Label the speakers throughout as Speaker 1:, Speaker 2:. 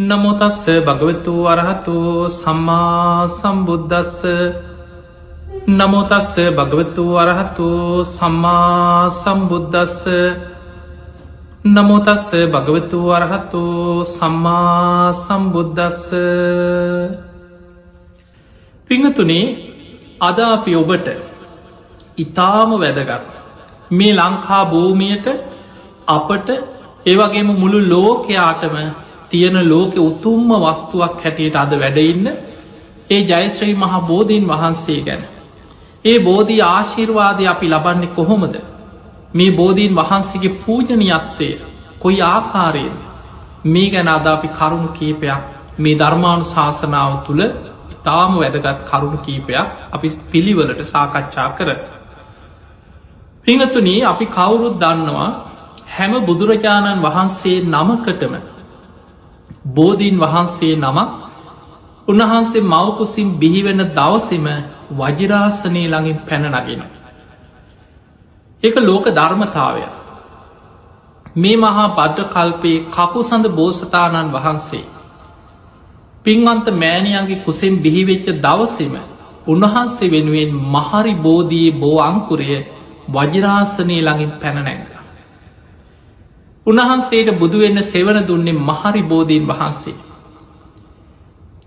Speaker 1: නමුතස්ස භගවතු වරහතු සම්මා සම්බුද්ධස්ස නමුතස්ස භගවතු වරහතු සම්මා සම්බුද්ධස්ස නමුතස්ස භගවතු වරහතු සම්මා සම්බුද්ධස්ස පිංහතුනේ අද අපි ඔබට ඉතාම වැදගත් මේ ලංකා භූමියයට අපට ඒවගේම මුළු ලෝකයාටම තියෙන ලෝකෙ උතුම්ම වස්තුවක් හැටියට අද වැඩඉන්න ඒ ජයශ්‍රී මහා බෝධීන් වහන්සේ ගැන. ඒ බෝධී ආශිර්වාදය අපි ලබන්නේ කොහොමද. මේ බෝධීන් වහන්සේගේ පූජනයත්තය කොයි ආකාරයෙන් මේ ගැන අද අපි කරුණු කීපයක් මේ ධර්මාණු ශාසනාව තුළ ඉතාම වැදගත් කරුණු කීපයක් අපි පිළිවලට සාකච්ඡා කර. පිඟතුනී අපි කවුරුත් දන්නවා හැම බුදුරජාණන් වහන්සේ නමකටම බෝධීන් වහන්සේ නමක් උන්වහන්සේ මවකුසින් බිහිවෙන දවසෙම වජිරාසනය ළඟින් පැනනගෙන. එක ලෝක ධර්මතාවය මේ මහා බද්ධ කල්පයේ කපු සඳ බෝසතාණන් වහන්සේ පින්වන්ත මෑණියන්ගේ කුසෙන් බිහිවෙච්ච දවසෙම උන්වහන්සේ වෙනුවෙන් මහරි බෝධී බෝ අංකුරය වජිරාසනය ළඟින් පැනනැග. උන්වහන්සේට බුදුවෙන්න සෙවන දුන්නේ මහරි බෝධීන් වහන්සේ.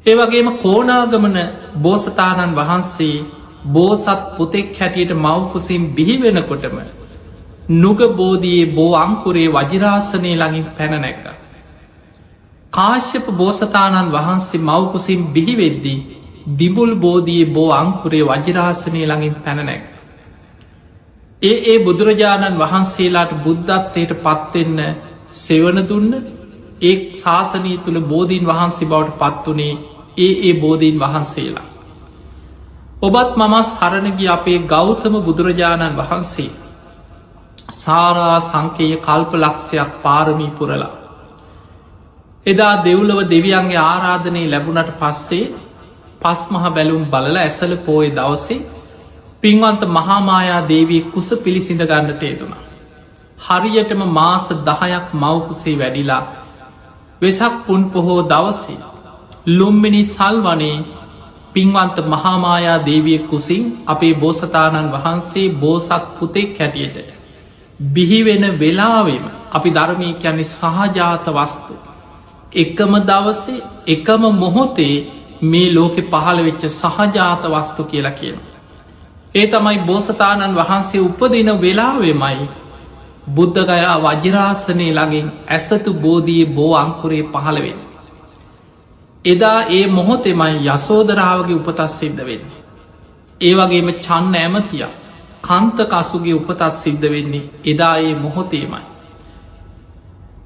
Speaker 1: ඒවගේම කෝනාගමන බෝසතාණන් වහන්සේ බෝසත් පුතෙක් හැටියට මවකුසින් බිහිවෙනකොටම නුග බෝධයේ බෝ අංකුරේ වජිරාසනය ළඟින් පැනනැක්ක. කාශ්‍යප බෝසතාණන් වහන්සේ මවකුසින් බිහිවෙද්දී දිබුල් බෝධයේ බෝ අංකුරේ වජිරාසනය ළඟින් පැනනැක්. ඒ ඒ බුදුරජාණන් වහන්සේලාට බුද්ධත්වයට පත්වෙන්න සෙවන දුන්න ඒ ශාසනී තුළ බෝධීන් වහන්සේ බවට පත්වනේ ඒ ඒ බෝධීන් වහන්සේලා. ඔබත් මමස් හරණගි අපේ ගෞතම බුදුරජාණන් වහන්සේ සාරා සංකේය කල්ප ලක්ෂයක් පාරමී පුරලා. එදා දෙව්ලව දෙවියන්ගේ ආරාධනය ලැබුණට පස්සේ පස්මහ බැලුම් බලල ඇසල පෝය දවසේ පින්වන්ත මහාමායා දේවී කුස පිළිසිඳ ගන්නට ඒතුුණා. හරියටම මාස දහයක් මවකුසේ වැඩිලා වෙසක් පුන් පොහෝ දවසේ ලුම්මිනි සල් වනේ පින්වන්ත මහාමායා දේවිය කුසින් අපේ බෝසතාණන් වහන්සේ බෝසත් පුතෙක් හැටියට බිහිවෙන වෙලාවෙම අපි ධර්මී කියන්නේ සහජාත වස්තු එකම දවසේ එකම මොහොතේ මේ ලෝකෙ පහළ වෙච්ච සහජාත වස්තු කියලා කියනවා ඒ තමයි බෝසතාණන් වහන්සේ උපදින වෙලාවෙමයි බුද්ධගයා වජරාසනය ළඟින් ඇසතු බෝධී බෝ අංකුරේ පහළවෙන්. එදා ඒ මොහොතෙමයි යසෝදරාවගේ උපතත් සිද්ධ වෙන්නේ. ඒ වගේම චන්න ඇමතිය කන්ත කසුගේ උපතත් සිද්ධ වෙන්නේ එදා ඒ මොහොතේමයි.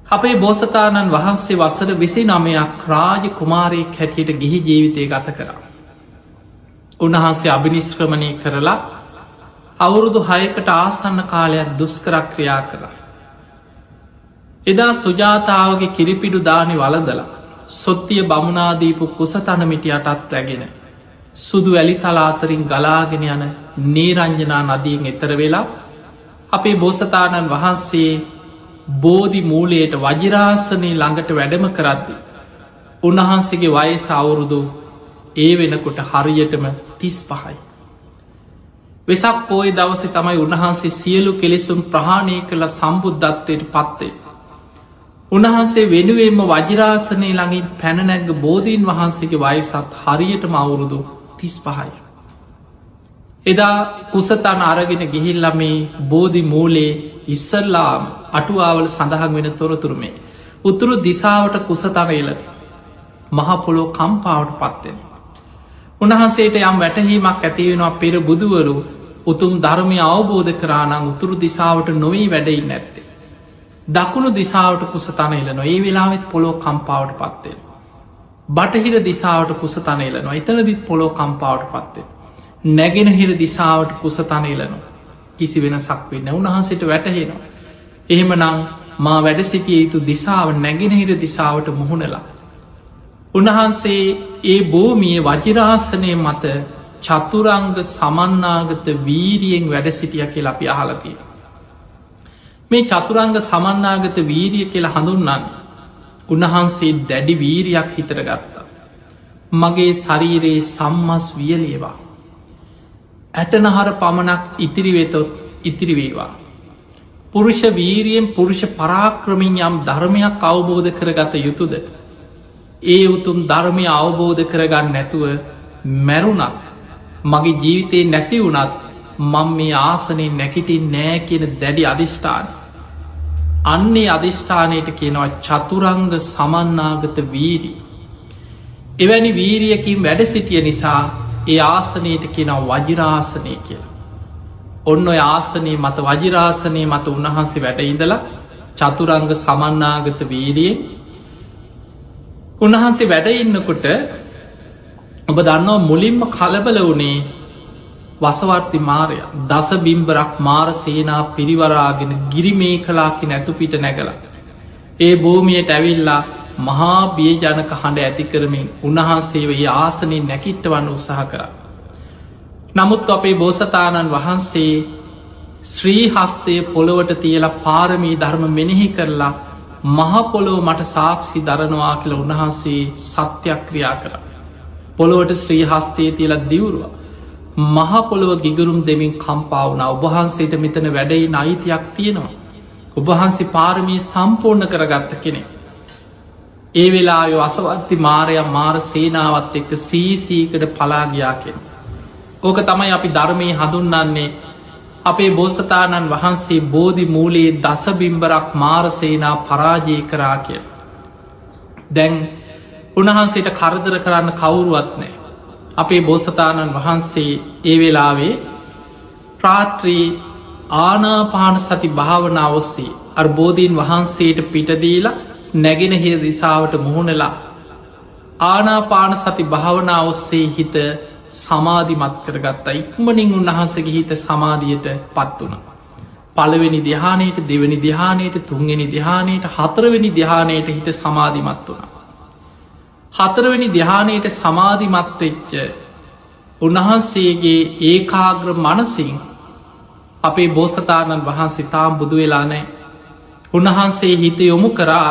Speaker 1: අපේ බෝසතාණන් වහන්සේ වසර විසි නමයක් රාජ කුමාරයෙක් හැටියට ගිහි ජීවිතය ගත කරා. උන්වහන්සේ අභිනිස්ක්‍රමණය කරලා අවුරුදු හයකට ආසන්න කාලයක් දුස්කරක්‍රියා කළා. එදා සුජාතාවගේ කිරිපිඩු දානි වලදලා සොත්තිය බමුණනාදීපු කුස තනමිටි අටත් රැගෙන සුදු ඇලි තලාතරින් ගලාගෙන යන නේරංජනා නදියෙන් එතර වෙලා අපේ බෝසතාණන් වහන්සේ බෝධි මූලයට වජිරාසනය ළඟට වැඩම කරද්දි. උන්වහන්සේගේ වයස අවුරුදු ඒ වෙනකොට හරියටම තිස් පහයි. වෙසක් පෝය දවස තමයි උන්වහන්සේ සියලු කෙලෙසුම් ප්‍රහාණය කළ සම්බුද්ධත්වයට පත්වේ. උන්වහන්සේ වෙනුවෙන්ම වජිරාසනය ළඟින් පැනනැග බෝධීන් වහන්සේගේ වයසත් හරියටම අවුරුදු තිස් පහයි. එදා කුසතන් අරගෙන ගිහිල්ල මේ බෝධි මූලේ ඉස්සල්ලාම් අටුවාවල සඳහන් වෙන තොරතුරුමේ. උතුරු දිසාවට කුසතන එල මහපොලෝ කම්පාවට පත්වෙන. උන්වහන්සේට යම් වැටහීමක් ඇතිවෙනවා පෙර බුදුවරු උතුම් ධර්මය අවබෝධ කරානං උතුරු දිසාවට නොවී වැඩයි නැත්තේ. දකුණු දිසාවට කුස තනයිලන ඒ වෙලාවෙත් පොලෝ කම්පාවට පත්වේ. බටහිර දිසාවට කුස තනයිලනවා එතනදිත් පොලෝ කම්පාවට පත්වේ. නැගෙනහිර දිසාවට කුස තනයිලනවා කිසි වෙන සක්වෙන්න උන්හන්සේට වැටහෙනවා. එහෙම නං මා වැඩ සිටිය යුතු දිසාව නැගෙනහිර දිසාවට මුහුණලා උන්වහන්සේ ඒ භූමිය වජිරාසනය මත චතුරංග සමන්නාගත වීරියෙන් වැඩ සිටිය කියලා අපි අහලතිය. මේ චතුරංග සමන්නාගත වීරිය කියලා හඳුන්නන්න. උන්වහන්සේ දැඩි වීරයක් හිතර ගත්තා. මගේ ශරීරයේ සම්මස් වියලේවා. ඇටනහර පමණක් ඉතිරිවෙතොත් ඉතිරිවේවා. පුරුෂ වීරියෙන් පුරුෂ පරාක්‍රමින් යම් ධර්මයක් අවබෝධ කරගත යුතුද. ඒ උතුම් ධර්මය අවබෝධ කරගන්න නැතුව මැරුණත් මගේ ජීවිතයේ නැති වුණත් මං මේ ආසනයෙන් නැකිටින් නෑ කියන දැඩි අධිෂ්ඨාන. අන්නේ අධිෂ්ඨානයට කියනවා චතුරංග සමන්නාගත වීරී. එවැනි වීරියකින් වැඩ සිටිය නිසා ඒ ආසනයට කෙනව වජිරාසනය කියලා. ඔන්න ඔය ආසනයේ මත වජිරාසනය මත උන්වහන්සේ වැට ඉඳලා චතුරංග සමන්නාගත වීරියෙන් උන්වහන්සේ වැඩ ඉන්නකොට ඔබ දන්නවා මුලින්ම කලබල වනේ වසවර්ති මාරය දස බිම්බරක් මාර සේනා පිරිවරාගෙන ගිරිමේ කලාකි නැතු පිට නැගල. ඒ භූමියයට ඇවිල්ලා මහා බියජනක හඬ ඇති කරමින් උන්වහන්සේව ආසනය නැකිට්ටවන්න උත්සාහ කරා. නමුත් අපේ බෝසතාණන් වහන්සේ ශ්‍රී හස්තය පොළොවට තියලා පාරමී ධර්ම මෙනෙහි කරලා මහපොලොව මට සාක්ෂි දරනවා කියල උන්වහන්සේ සත්‍යයක් ක්‍රියා කර. පොළොවට ශ්‍රී හස්තේ තියලත් දිවුරුව. මහපොළොව ගිගරුම් දෙමින් කම්පාවන ඔබහන්සේට මෙතන වැඩයි අයිතියක් තියෙනවා. ඔබහන්සේ පාරමී සම්පූර්ණ කරගත්ත කෙනෙ. ඒ වෙලා අසවත්ති මාරය මාර සේනාවත් එක්ක සීසීකට පලාගයා කෙන. ඕක තමයි අපි ධර්මය හඳුන්නන්නේ අපේ බෝසතාණන් වහන්සේ බෝධි මූලයේ දසබිම්බරක් මාරසේනා පරාජය කරා කිය. දැන් උන්වහන්සේට කරදර කරන්න කවුරුවත් නෑ. අපේ බෝසතාණන් වහන්සේ ඒ වෙලාවේ ප්‍රාත්‍රී ආනාපාන සති භාවනා ඔස්සේ අර්බෝධීන් වහන්සේට පිටදීලා නැගෙන හිර දිසාවට මුහුණලා ආනාපාන සති භාවනා ඔස්සේ හිත සමාධිමත් කරගත්තා ඉක්මනින් උන්වහන්සගේ හිත සමාධියට පත් වුණ. පළවෙනි දිහානයට දෙවනි දිහානයට තුන්ගෙන දිහානයට හතරවෙනි දිහානයට හිත සමාධිමත් වුණ. හතරවෙනි දිහානයට සමාධිමත්වෙච්ච උන්වහන්සේගේ ඒකාග්‍ර මනසින් අපේ බෝසතාණන් වහන්සේ තාම් බුදු වෙලා නෑ. උන්වහන්සේ හිත යොමු කරා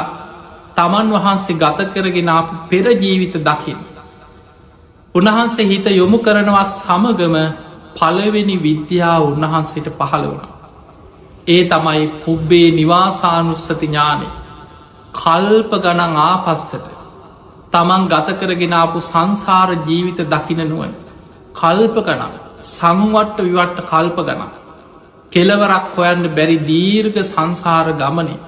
Speaker 1: තමන් වහන්සේ ගත කරගෙන පෙරජීවිත දකිින්. උන්වහන්සේ හිත යොමු කරනවා සමගම පලවෙනි විද්‍යාව උන්වහන්සේට පහළ වුණ. ඒ තමයි පුබ්බේ නිවාසානුස්සති ඥානෙ. කල්ප ගණන් ආපස්සට තමන් ගත කරගෙනාපු සංසාර ජීවිත දකින නුවන් කල්ප ගණන් සංවට්ට විවට්ට කල්ප ගණන්. කෙලවරක් හොයන්න බැරි දීර්ග සංසාර ගමනේ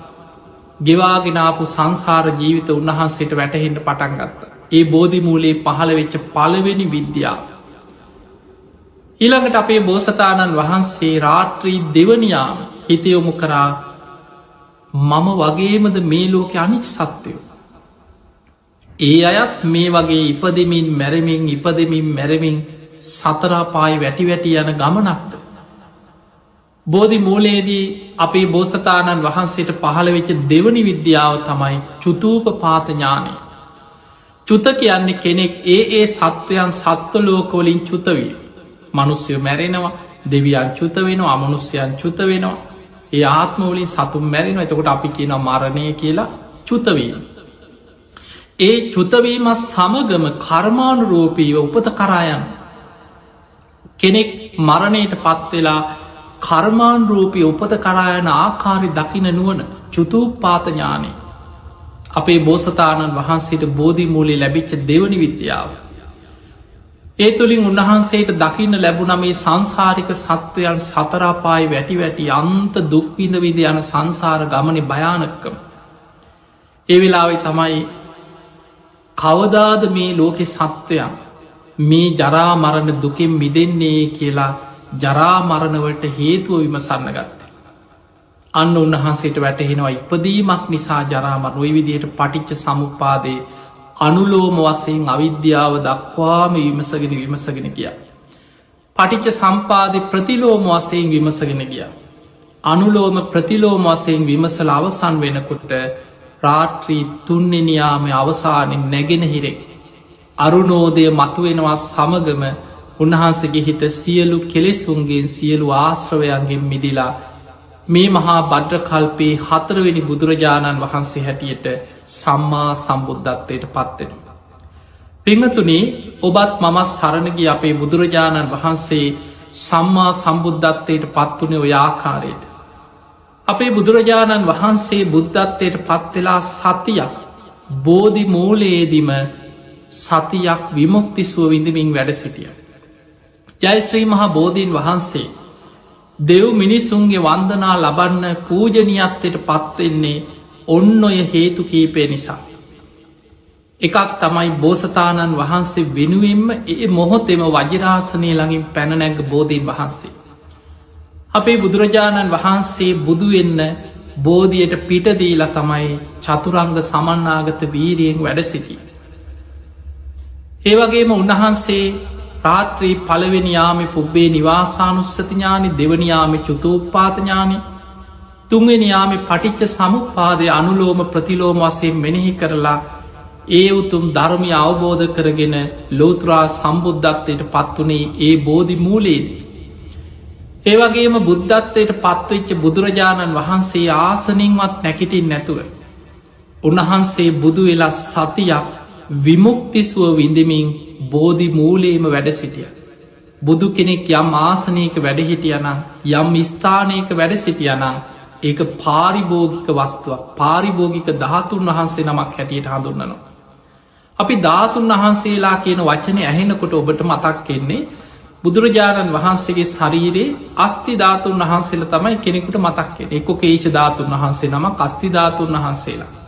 Speaker 1: ගෙවාගෙනාපු සංසාර ජීවිත උන්වහන්සේට වැටහෙන්ට පටන් ගත්තා. ඒ බෝධිමූලයේ පහළ වෙච්ච පළවෙනි විද්‍යාව. ඊළඟට අපේ බෝසතාණන් වහන්සේ රාත්‍රී දෙවනියාම හිතයොමු කරා මම වගේමද මේ ලෝක අනික් සත්‍යයෝ. ඒ අයත් මේ වගේ ඉපදමින් මැරමින් ඉපදමින් මැරමින් සතරාපායි වැටි වැටි යන ගමනක්ද. බෝධි මූලයේදී අපේ බෝසතාණන් වහන්සේට පහළ වෙච්ච දෙවනි විද්‍යාව තමයි චුතූප පාතඥානය චුත කියන්නේ කෙනෙක් ඒ ඒ සත්වයන් සත්ව ලෝකවලින් චුතවී. මනුස්්‍යය මැරෙනවා දෙවියන් චුත වෙන අමනුස්්‍යයන් චුත වෙනවා ඒ ආත්මවලින් සතුම් මැරෙන එතකොට අපි කියන මරණය කියලා චුතවී. ඒ චුතවීමත් සමගම කර්මාණු රෝපීව උපත කරායන් කෙනෙක් මරණයට පත්වෙලා කර්මාන් රූපී උපත කරායන ආකාරි දකින නුවන චුතුපාතඥානේ අපේ බෝසතාණන් වහන්සේට බෝධිමූලි ලැබිච්ච දෙවනි විද්‍යාව. ඒ තුළින් උන්වහන්සේට දකින්න ලැබුණ මේ සංසාරික සත්වයන් සතරාපායි වැටි වැටි අන්ත දුක්විඳ විද යන සංසාර ගමන භයානක්කම. ඒ වෙලාවෙ තමයි කවදාද මේ ලෝකෙ සත්වයන් මේ ජරා මරණ දුකෙන් මිදෙන්නේ කියලා ජරාමරණවට හේතුව විමසන්න ගත්ත. අන්න උන්වහන්සේට වැටහෙනවා ඉපදීමක් නිසා ජරාමර නොයි විදිහයට පටිච්ච සමුපාදේ අනුලෝම වසයෙන් අවිද්‍යාව දක්වාම විමසගෙන විමසගෙන කිය. පටිච්ච සම්පාදය ප්‍රතිලෝම වසයෙන් විමසගෙන ගිය. අනුලෝම ප්‍රතිලෝම වසයෙන් විමසල අවසන් වෙනකොට රාත්‍රී තුන්නෙනයාම අවසානෙන් නැගෙන හිරෙක්. අරුණෝදය මතුවෙනවා සමගම උන්වහන්සගේ හිත සියලු කෙලෙසුන්ගේ සියලු ආශ්‍රවයන්ගෙන් මිදිලා මේ මහා බද්්‍රකල්පයේ හතරවෙනි බුදුරජාණන් වහන්සේ හැටියට සම්මා සම්බුද්ධත්වයට පත්වෙන. පිංහතුනේ ඔබත් මමත් සරණගි අපේ බුදුරජාණන් වහන්සේ සම්මා සම්බුද්ධත්වයට පත්වන ඔය ආකාරයට. අපේ බුදුරජාණන් වහන්සේ බුද්ධත්වයට පත්වෙලා සතියක් බෝධි මූලයේදිම සතියක් විමුක්තිසුව විඳමින් වැඩ සිටිය. ජයශ්‍රී මහා බෝධීන් වහන්සේ දෙව් මිනිසුන්ගේ වන්දනා ලබන්න පූජනීයත්වයට පත්වෙන්නේ ඔන්න ඔය හේතු කීපය නිසා. එකක් තමයි බෝසතාණන් වහන්සේ වෙනුවෙන්ම ඒ මොහොතෙම වජරාසනය ළඟින් පැනනැග බෝධීන් වහන්සේ. අපේ බුදුරජාණන් වහන්සේ බුදුවෙන්න බෝධියට පිටදීල තමයි චතුරංග සමන්නාගත වීරියෙන් වැඩ සිටි. ඒවගේම උන්වහන්සේ රාත්‍රී පළවෙනියාමි පුබ්බේ නිවාසානුස්සතිඥානි දෙවනියාමි චුතූපාතඥානි තුන්වෙනියාමි පටිච්ච සමුපාදය අනුලෝම ප්‍රතිලෝම වසයෙන් මෙනෙහි කරලා ඒ උතුම් ධර්මය අවබෝධ කරගෙන ලෝතුරා සම්බුද්ධත්වයට පත්වනේ ඒ බෝධි මූලේදී. ඒවගේම බුද්ධත්වයට පත්වෙච්ච බුදුරජාණන් වහන්සේ ආසනින්වත් නැකිටින් නැතුව. උන්වහන්සේ බුදු වෙලා සතියක් විමුක්තිසුව විඳමින් බෝධි මූලේම වැඩ සිටිය. බුදු කෙනෙක් යම් ආසනයක වැඩහිටියනම් යම් ස්ථානයක වැඩ සිටියනම් ඒක පාරිභෝගික වස්තුවක් පාරිභෝගික ධාතුන් වහන්සේ නමක් හැටියට හඳුන්නනවා. අපි ධාතුන් වහන්සේලා කියන වචනය ඇහෙනකොට ඔබට මතක් කෙන්නේ බුදුරජාණන් වහන්සේගේ ශරීරයේ අස්ති ධාතුන් වහන්සේල තමයි කෙනෙකුට මතක්කෙන එක කේෂ ධාතුන් වහන්සේ නම අස්තිධාතුන් වහන්සේලා.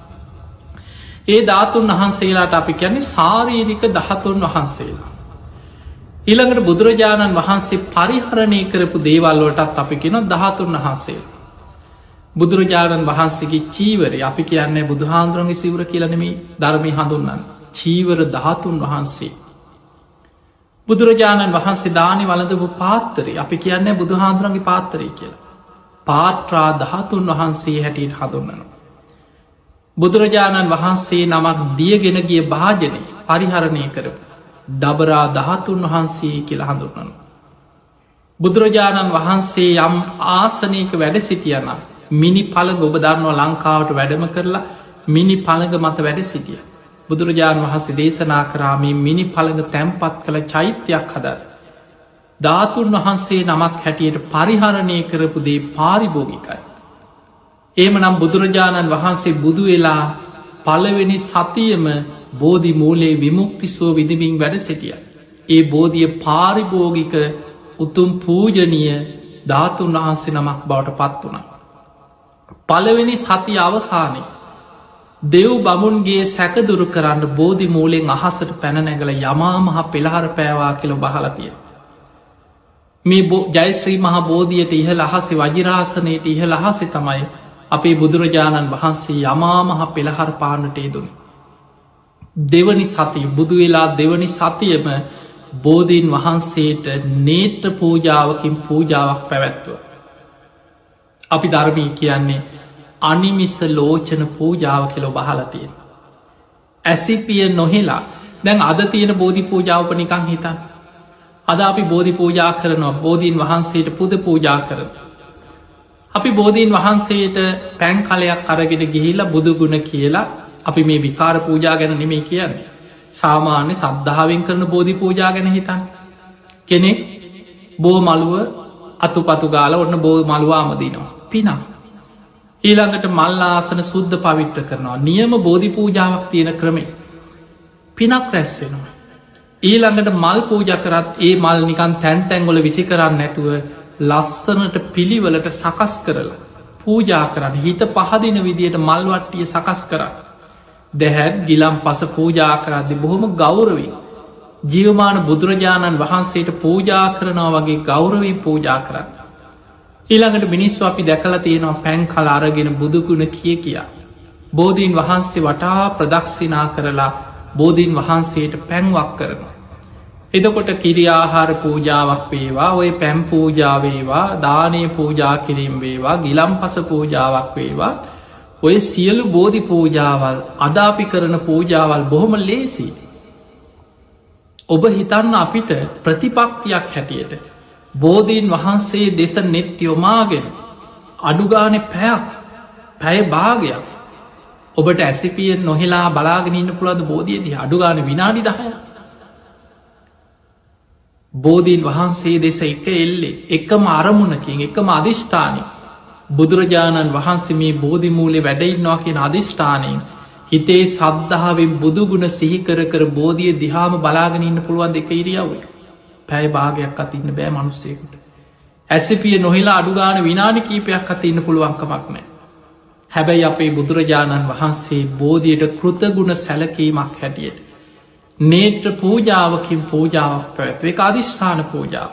Speaker 1: ඒ ධාතුන් වහන්සේලාට අපි කියන්නේ සාරීරික දහතුන් වහන්සේලා. ඊළඟට බුදුරජාණන් වහන්සේ පරිහරණය කරපු දේවල්වලටත් අපි කෙන දහතුන් වහන්සේ. බුදුරජාණන් වහන්සේගේ චීවරය අපි කියන්නේ බුදුහාන්දුරන්ගේ සිවර කියලනෙමේ ධර්මය හඳුන්නන්න චීවර දහතුන් වහන්සේ. බුදුරජාණන් වහන්සේ දානි වලඳපු පාත්තරේ අපි කියන්නේ බුදුහාන්දුරන්ගේ පාත්තරය කියලා. පාත්‍රා දහතුන් වහන්සේ හැටියට හඳුන්නනවා. බුදුරජාණන් වහන්සේ නමක් දියගෙන ගිය භාජනය පරිහරණය කරපු. ඩබරා දහතුන් වහන්සේ කියල හඳුරනු. බුදුරජාණන් වහන්සේ යම් ආසනයක වැඩ සිටියනම් මිනි පළග ඔබ දන්නවා ලංකාවට වැඩම කරලා මිනි පළඟ මත වැඩ සිටිය. බුදුරජාණන් වහන්සේ දේශනා කරාමේ මිනි පළඟ තැම්පත් කළ චෛත්‍යයක් හදර. ධාතුන් වහන්සේ නමක් හැටියට පරිහරණය කරපු දේ පාරිභෝගිකයි. ඒම නම් බුදුරජාණන් වහන්සේ බුදු වෙලා පලවෙනි සතියම බෝධි මූලේ විමුක්තිස්වෝ විදිමින් වැඩ සිටිය. ඒ බෝධිය පාරිභෝගික උතුම් පූජනය ධාතුන් වහන්සේ නමක් බවට පත් වුණ. පළවෙනි සති අවසානය දෙව් බමුන්ගේ සැකදුරු කරන්න බෝධි මූලෙන් අහසට පැනනැගල යමාමහ පෙළහර පෑවා කියල බහලතිය. මේ ජයශ්‍රී මහ බෝධියයට ඉහ ලහසේ වජිරාසනයට ඉහ ලහසෙ තමයි අපේ බුදුරජාණන් වහන්සේ යමාමහ පෙළහර පානට ේදුන. දෙවනි සතිය බුදු වෙලා දෙවනි සතියම බෝධීන් වහන්සේට නේත්‍ර පූජාවකින් පූජාවක් පැවැත්ව. අපි ධර්මී කියන්නේ අනිමිස්ස ලෝචන පූජාව කෙලො බහලතියෙන්. ඇසිපිය නොහෙලා දැන් අද තියෙන බෝධි පූජාවප නිකං හිතන්. අද අපි බෝධි පූජා කරනවා බෝධීන් වහන්සේට පුද පූජා කරන. අපි බෝධීන් වහන්සේට පැන් කලයක් අරගෙන ගිහිල්ලා බුදුගුණ කියලා අපි මේ විකාර පූජා ගැන නෙමේ කියන්නේ. සාමාන්‍ය සද්ධාවෙන් කරන බෝධි පූජා ගැන හිතන්. කෙනෙක් බෝ මළුව අතු පතු ගාල ඔන්න බෝ මළුවාමදිනවා. පිනම්. ඊළඟට මල්ලාසන සුද්ධ පවිට්ට කරනවා. නියම බෝධි පූජාවක් තියෙන ක්‍රමේ. පිනක් රැස් වෙනවා. ඊළඟට මල් පූජ කරත් ඒ මල් නිකන් තැන්තැන්ගොල විසි කරන්න නැතුව ලස්සනට පිළිවලට සකස් කරලා පූජා කරන්න හිත පහදින විදියට මල්වට්ටිය සකස් කරන්න. දැහැත් ගිලම් පස පූජා කරද්දි බොහොම ගෞරවී. ජියවමාන බුදුරජාණන් වහන්සේට පූජා කරනවා වගේ ගෞරවී පූජා කරන්න. ඊළඟට මිනිස්ව අපි දැකල තියෙනවා පැන් කල අරගෙන බුදුගුණ කිය කියා. බෝධීන් වහන්සේ වටා ප්‍රදක්ෂිනා කරලා බෝධීන් වහන්සේට පැන්වක් කරනවා. එදකොට කිරියාහාර පූජාවක් වේවා ඔය පැම් පූජාවේවා දානය පූජා කිරීම් වේවා ගිලම් පස පූජාවක් වේවා. ඔය සියලු බෝධි පූජාවල් අදාපි කරන පූජාවල් බොහොම ලේසි. ඔබ හිතන්න අපිට ප්‍රතිපක්තියක් හැටියට බෝධීන් වහන්සේ දෙස නෙත් යොමාගෙන අඩුගානෙ පැයක් පැය භාගයක් ඔබට ඇසිපිය නොහෙලා බලාගෙනන්න පුළද බෝධියති අඩුගාන විනාඩි දහය බෝධීන් වහන්සේ දෙස එක එල්ලේ එකම අරමුණකින් එකම අධිෂ්ඨානය බුදුරජාණන් වහන්සේ මේ බෝධිමූලේ වැඩඉන්නවා කියෙන අධිෂ්ඨානයෙන් හිතේ සද්ධාවෙන් බුදුගුණ සිහිකර කර බෝධිය දිහාම බලාගෙනන්න පුළුවන් දෙක ඉරියව්වේ. පැය භාගයක් අතින්න බෑ මනුස්සේකුට. ඇසිපිය නොහිලා අඩුගාන විනාඩි කීපයක් අත ඉන්න පුළුවන්කමක් නෑ. හැබැයි අපේ බුදුරජාණන් වහන්සේ බෝධියට කෘතගුණ සැලකීමක් හැටියට නේත්‍ර පූජාවකින් පූජාවක් පැත්ව එක අධිෂ්ඨාන පූජාව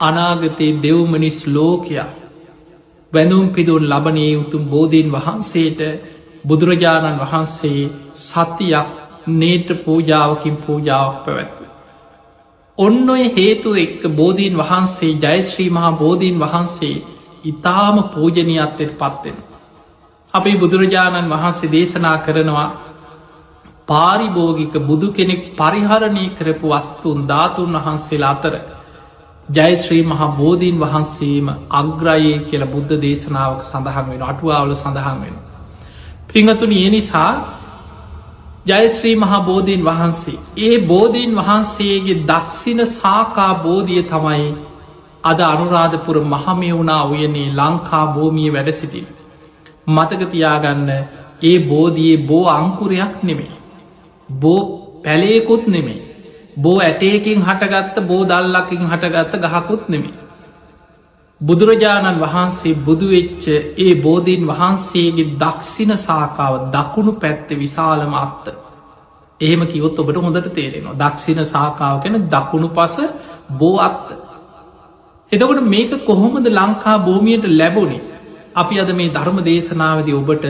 Speaker 1: අනාගතයේ දෙව්මනිස් ලෝකයා වැඳුම් පිදුන් ලබනයේ උතුම් බෝධීන් වහන්සේට බුදුරජාණන් වහන්සේ සතියක් නේත්‍ර පූජාවකින් පූජාවක් පැවැත්ව. ඔන්න ඔය හේතු එක්ක බෝධීන් වහන්සේ ජයශ්‍රී මහා බෝධීන් වහන්සේ ඉතාම පූජනීයත්වයට පත්වෙන. අපේ බුදුරජාණන් වහන්සේ දේශනා කරනවා පාරිභෝගික බුදු කෙනෙක් පරිහරණය කරපු වස්තුන් ධාතුන් වහන්සේලා අතර ජයශ්‍රී මහා බෝධීන් වහන්සේම අග්‍රයේ කියල බුද්ධ දේශනාවක් සඳහන් වෙන අටුවාවල සඳහන් වෙන. පිංහතුන ඒ නිසා ජයශ්‍රී මහා බෝධීන් වහන්සේ ඒ බෝධීන් වහන්සේගේ දක්ෂින සාකා බෝධිය තමයි අද අනුරාධපුර මහමයවුණා උයනේ ලංකා භූමිය වැඩ සිටින්. මතකතියාගන්න ඒ බෝධයේ බෝ අංකුරයක් නෙමේ. බෝ පැලේකුත් නෙමේ බෝ ඇටේකින් හටගත්ත බෝ දල්ලකින් හටගත්ත ගහකුත් නෙමි. බුදුරජාණන් වහන්සේ බුදුවෙච්ච ඒ බෝධීන් වහන්සේගේ දක්ෂින සාකාව දකුණු පැත්ත විශාලම අත්ත. එහෙම කිවොත් ඔබට හොඳට තේරෙනවා දක්ෂින සාකාව කෙන දකුණු පස බෝ අත්ත. එතකොට මේක කොහොමද ලංකා භූමියයට ලැබුණේ අපි අද මේ ධර්ම දේශනාවදී ඔබට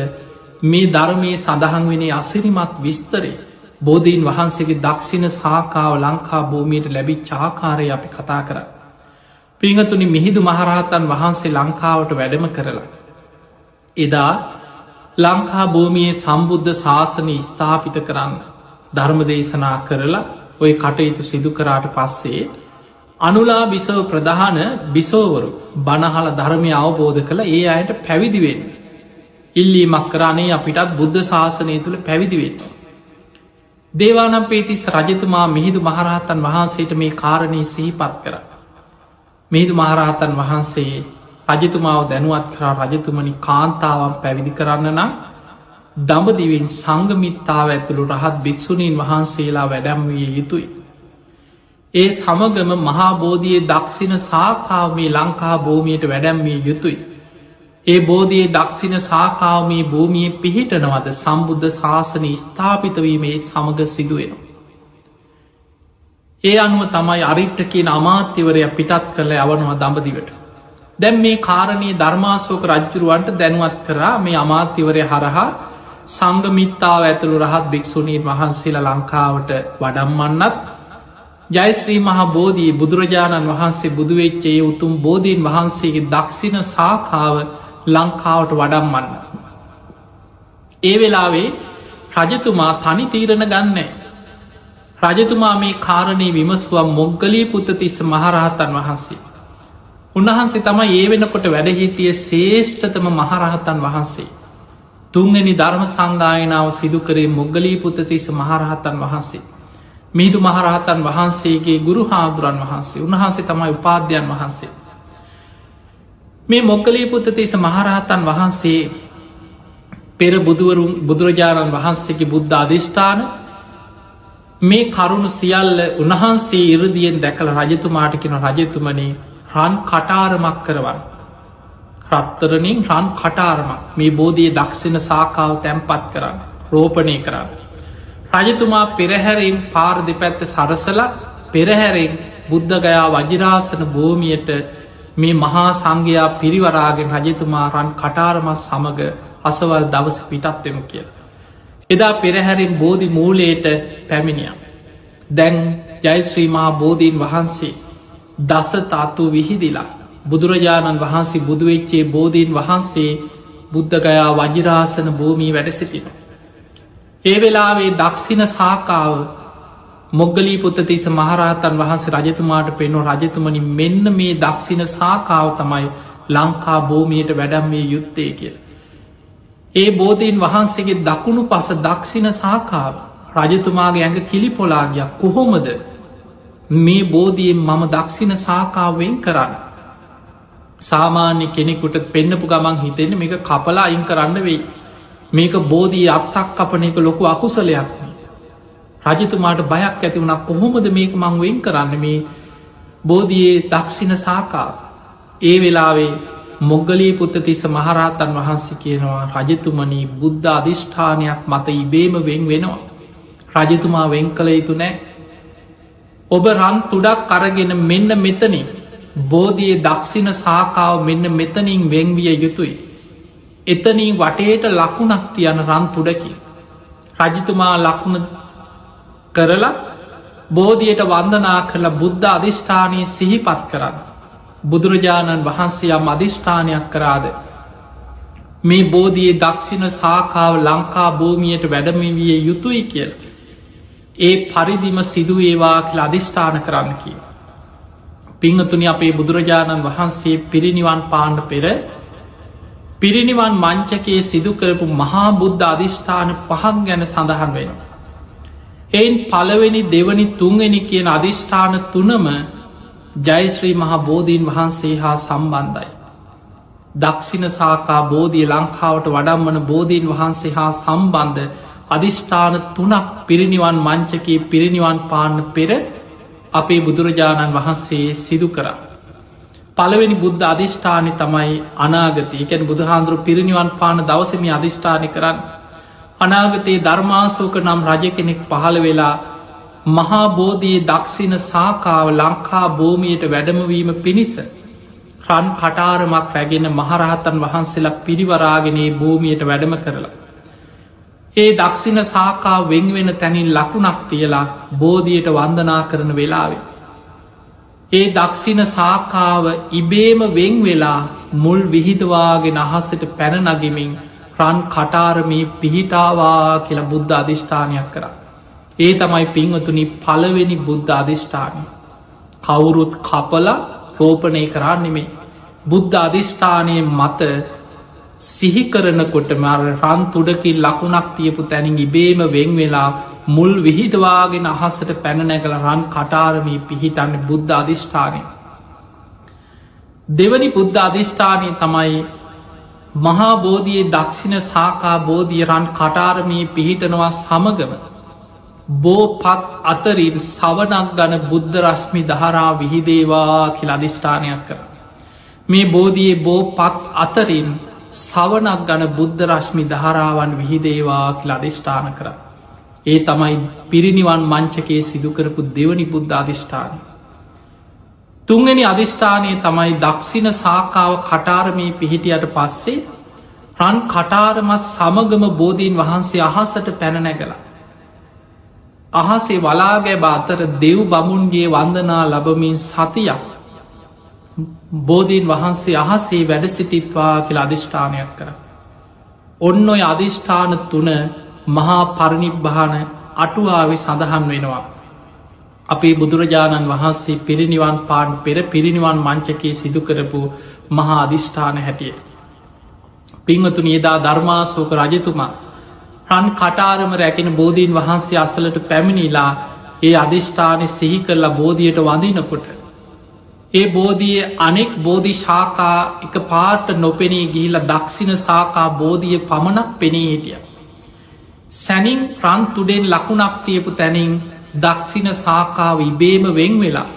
Speaker 1: මේ ධර්මයේ සඳහන් වෙනේ අසිරිමත් විස්තරේ බෝධීන් වහන්සේගේ දක්ෂින සාකාව ලංකා භූමියයට ලැබි චාකාරය අපි කතා කර. පිංහතුනි මිහිදු මහරහතන් වහන්සේ ලංකාවට වැඩම කරලා. එදා ලංකා භූමියයේ සම්බුද්ධ ශාසනය ස්ථාපිත කරන්න ධර්ම දේශනා කරලා ඔය කටයුතු සිදු කරාට පස්සේ අනුලා බිසව ප්‍රධාන බිසෝවරු බණහල ධර්මය අවබෝධ කළ ඒ අයට පැවිදිවෙන්. ඉල්ලීමක් කරන්නේ අපිටත් බුද්ධ ශාසනය තුළ පැවිදිවෙන්නවා. දේවානම් පේතිස් රජතුමා මිහිදු මහරහතන් වහන්සේට මේ කාරණය සිහිපත් කර. මිහිදු මහරහතන් වහන්සේ රජතුමාව දැනුවත් කරා රජතුමනි කාන්තාවන් පැවිදි කරන්න නම් දඹදිවෙන් සංගමිත්තාව ඇතුළු රහත් භික්‍ෂුණීන් වහන්සේලා වැඩම් විය යුතුයි. ඒ සමගම මහාබෝධියයේ දක්ෂින සාකාව මේ ලංකා භූමියයට වැඩැම්විය යුතුයි. ඒ බෝධයේ දක්ෂින සාකාවමී භූමිය පිහිටනවද සම්බුද්ධ ශාසන ස්ථාපිතවීමේ සමඟ සිදුවෙන. ඒ අනුව තමයි අරිට්ට කියන අමාත්‍යවරය පිටත් කරල යවනවා දඹදිවට. දැම් මේ කාරණයේ ධර්මාසෝක රජ්ජුරුවන්ට දැනුවත් කරා මේ අමාත්‍යවරය හරහා සංගමිත්තාව ඇතුළු රහත් භික්‍ෂුණීන් වහන්සේලා ලංකාවට වඩම්මන්නත් ජයශ්‍රී මහා බෝධී බුදුරජාණන් වහන්සේ බුදුවෙච්චේ උතුම් බෝධීන් වහන්සේගේ දක්ෂින සාකාව ලංකාවට වඩම්මන්න. ඒ වෙලාවේ රජතුමා තනි තීරණ ගන්න. රජතුමා මේ කාරණය විමස්ුවම් මොග්ගලී පුත්තතිස්ස මහරහතන් වහන්සේ. උන්වහන්සේ තම ඒ වෙනකොට වැඩහිටිය ශේෂ්ඨතම මහරහතන් වහන්සේ. තුන්ගනි ධර්ම සංගායනාව සිදුකරේ මොග්ගලී පුත්තතිස්ස මහරහතන් වහන්සේ. මීදු මහරහතන් වහන්සේගේ ගුරු හාදුරන් වහන්සේ උන්වහන්සේ තමයි උපාධ්‍යයන් වහන්සේ. මේ මොක්කලී පුත්තතිස මහරහතන් වහන්සේ පෙර බුදුවරුන් බුදුරජාණන් වහන්සේගේ බුද්ධ අධිෂ්ඨාන මේ කරුණු සියල්ල උන්වහන්සේ ඉරදියෙන් දැකළ රජතුමාටකෙන රජතුමනේ රන් කටාරමක් කරවන්. රත්තරනින් රන් කටාරමක් මේ බෝධිය දක්ෂින සාකාව තැන්පත් කරන්න රෝපණය කරන්න. රජතුමා පෙරහැරින් පාර දෙපැත්ත සරසල පෙරහැරෙන් බුද්ධගයා වජිරාසන භූමියයට මේ මහා සංඝයා පිරිවරාගෙන් රජතුමා රන් කටාරමස් සමඟ අසවල් දවස පිටත්වෙම කියල. එදා පෙරහැරින් බෝධි මූලයට පැමිණියම්. දැන් ජයිශ්‍රීමා බෝධීන් වහන්සේ දස තාත්තු විහිදිලා බුදුරජාණන් වහන්සේ බුදුවෙච්චේ බෝධීන් වහන්සේ බුද්ධගයා වජිරාසන භූමී වැඩසිටින. ඒ වෙලාවේ දක්ෂින සාකාව මොග්ගලී පුත්තතිස මහරහතන් වහන්සේ රජතුමාට පෙනු රජතුමනි මෙන්න මේ දක්ෂින සාකාව තමයි ලංකා භූමියයට වැඩම්මිය යුත්තේ කියල. ඒ බෝධීන් වහන්සේගේ දකුණු පස දක්ෂින සාකාව රජතුමාගේ ඇඟ කිලිපොලාගයක් කොහොමද මේ බෝධියෙන් මම දක්ෂින සාකාවෙන් කරන්න. සාමාන්‍ය කෙනෙකුට පෙන්න්නපු ගමන් හිතෙන මේක කපලා අයින් කරන්න වෙයි. මේක බෝධී අත්තක් කපන එක ලොකු අකුසලයක් රජතුමාට බයක් ඇති වුණක් කොහොමද මේක මං වෙන් කරන්න මේ බෝධයේ දක්ෂින සාකා ඒ වෙලාවේ මොග්ගලී පුත්ත තිස්ස මහරහතන් වහන්සේ කියනවා රජතුමනී බුද්ධ අධිෂ්ඨානයක් මත ඉබේම වෙන් වෙනවා. රජතුමා වෙන් කළ යුතු නෑ. ඔබ රන් තුඩක් කරගෙන මෙන්න මෙතනින් බෝධයේ දක්ෂින සාකාව මෙන්න මෙතනින් වෙංවිය යුතුයි. එතනින් වටේට ලකුණක් තියන රන් තුඩකි. රජතුමා ලකුණ කරලා බෝධියයට වන්දනා කරලා බුද්ධ අධිෂ්ඨානී සිහිපත් කරන්න. බුදුරජාණන් වහන්සේ යම් අධිෂ්ඨානයක් කරාද. මේ බෝධයේ දක්ෂිණ සාකාව ලංකා භූමියයට වැඩමිවිය යුතුයි කියල. ඒ පරිදිම සිදුවේවා කියල අධිෂ්ඨාන කරන්න කිය. පිංහතුනි අපේ බුදුරජාණන් වහන්සේ පිරිනිවන් පාණ්ඩ පෙර පිරිනිවන් මංචකයේ සිදු කරපු මහා බුද්ධ අධිෂ්ඨාන පහක් ගැන සඳහන් වෙනවා. එයින් පළවෙනි දෙවනි තුන්වෙනි කියන අධිෂ්ඨාන තුනම ජයශ්‍රී මහා බෝධීන් වහන්සේ හා සම්බන්ධයි. දක්ෂින සාකා බෝධිය ලංකාවට වඩම්වන බෝධීන් වහන්සේ හා සම්බන්ධ අධිෂ්ඨාන තුනක් පිරිනිවන් මංචකයේ පිරිනිවන් පාන්න පෙර අපේ බුදුරජාණන් වහන්සේ සිදු කරා. පළවෙනි බුද්ධ අධිෂ්ඨානි තමයි අනාගතය එකැන බුදුහාන්දුරු පිරිනිවන් පාන දවසම අධිෂ්ඨානය කරන්න අනාගතයේ ධර්මාසෝක නම් රජ කෙනෙක් පහළ වෙලා මහාබෝධයේ දක්ෂින සාකාව ලංකා භූමියයට වැඩමවීම පිණිස රන් කටාරමක් රැගෙන මහරහතන් වහන්සේලා පිරිවරාගෙනේ භූමියයට වැඩම කරලා. ඒ දක්ෂින සාකා වෙන්වෙන තැනින් ලකුණක් තියලා බෝධියයට වන්දනා කරන වෙලාවේ. ඒ දක්ෂින සාකාව ඉබේම වෙන් වෙලා මුල් විහිදවාගෙන අහස්සට පැනනගමින් රන් කටාරමී පිහිටාවා කියලා බුද්ධ අධිෂ්ඨානයක් කර. ඒ තමයි පින්වතුනි පළවෙනි බුද්ධ අධිෂ්ඨානය. කවුරුත් කපල රෝපණය කරන්නෙමේ. බුද්ධ අධිෂ්ඨානය මත සිහිකරනකොට මර රන් තුඩකින් ලකුණක් තියපු තැනින් ඉබේම වෙන් වෙලා මුල් විහිදවාගෙන අහසට පැනනැකල රන් කටාරමී පිහිටන්න බුද්ධ අධිෂ්ඨානය. දෙවනි බුද්ධ අධිෂ්ඨානය තමයි මහාබෝධයේ දක්ෂිණ සාකා බෝධියරන් කටාරමී පිහිටනවා සමගම බෝපත් අතරින් සවනක් ගන බුද්ධ රශ්මි දහරා විහිදේවා කියල අධිෂ්ඨානයක් කර. මේ බෝධයේ බෝපත් අතරින් සවනක් ගන බුද්ධ රශ්මි දහරාවන් විහිදේවා කියල අධිෂ්ඨාන කර. ඒ තමයි පිරිනිවන් මංචකයේ සිදුකරපු දෙවනි බුද්ධ අධිෂ්ඨානය. තුන්ගනි අධිෂ්ඨානය තමයි දක්ෂින සාකාව කටාරමී පිහිටියට පස්සේ රන් කටාරමත් සමගම බෝධීන් වහන්සේ අහසට පැනනැගලා. අහසේ වලාගැ බාතර දෙව් බමුන්ගේ වන්දනා ලබමින් සතියක් බෝධීන් වහන්සේ අහසේ වැඩ සිටිත්වා කියලා අධිෂ්ඨානයක් කර. ඔන්න ඔය අධිෂ්ඨාන තුන මහා පරණිබ්භාන අටුවාවි සඳහන් වෙනවා. අපේ බුදුරජාණන් වහන්සේ පිරිනිවන් පාන් පෙර පිරිනිවන් මංචකයේ සිදුකරපු මහා අධිෂ්ඨාන හැටිය. පිංවතු නියදා ධර්මාසෝක රජතුමා රන් කටාරම රැකෙන බෝධීන් වහන්සේ අසලට පැමිණිලා ඒ අධිෂ්ඨානය සිහි කරලා බෝධියයට වඳනකොට. ඒ බෝධිය අනෙක් බෝධි ශාකා එක පාට නොපෙනේ ගිහිල දක්ෂින සාකා බෝධිය පමණක් පෙනේ හිටිය. සැනින් රන් තුඩෙන් ලකුණක් තියපු තැනින් දක්ෂින සාකාව ඉබේම වෙන් වෙලා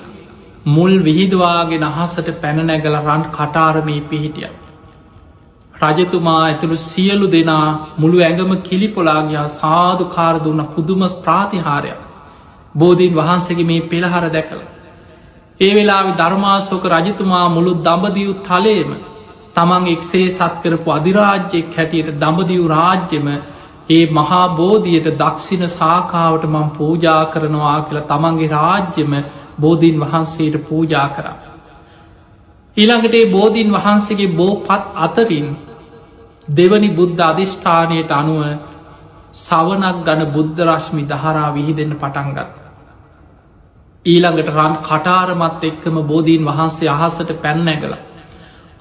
Speaker 1: මුල් විහිදවාගෙන අහසට පැනනැගල රන් කටාරමී පිහිටිය. රජතුමා ඇතුළු සියලු දෙනා මුළු ඇඟම කිලිපොලාගයා සාධකාර දුන්න පුදුමස් ප්‍රාතිහාරයක් බෝධීන් වහන්සගේ මේ පෙළහර දැකළ. ඒ වෙලා ධර්මාසෝක රජතුමා මුළු දඹදියු තලේම තමන් එක්සේ සත්කරපු අධිරාජ්‍යයෙක් හැටියට දඹදියු රාජ්‍යම ඒ මහා බෝධියට දක්ෂින සාකාවට මං පූජා කරනවා කියලා තමන්ගේ රාජ්‍යම බෝධීන් වහන්සේට පූජා කරා. ඊළඟට බෝධීන් වහන්සේගේ බෝපත් අතරින් දෙවනි බුද්ධ අධිෂ්ඨානයට අනුව සවනක් ගන බුද්ධ රශ්මි දහරා විහිදෙන්න්න පටන්ගත්. ඊළඟට රන් කටාරමත් එක්කම බෝධීන් වහන්සේ අහසට පැන්නැගල.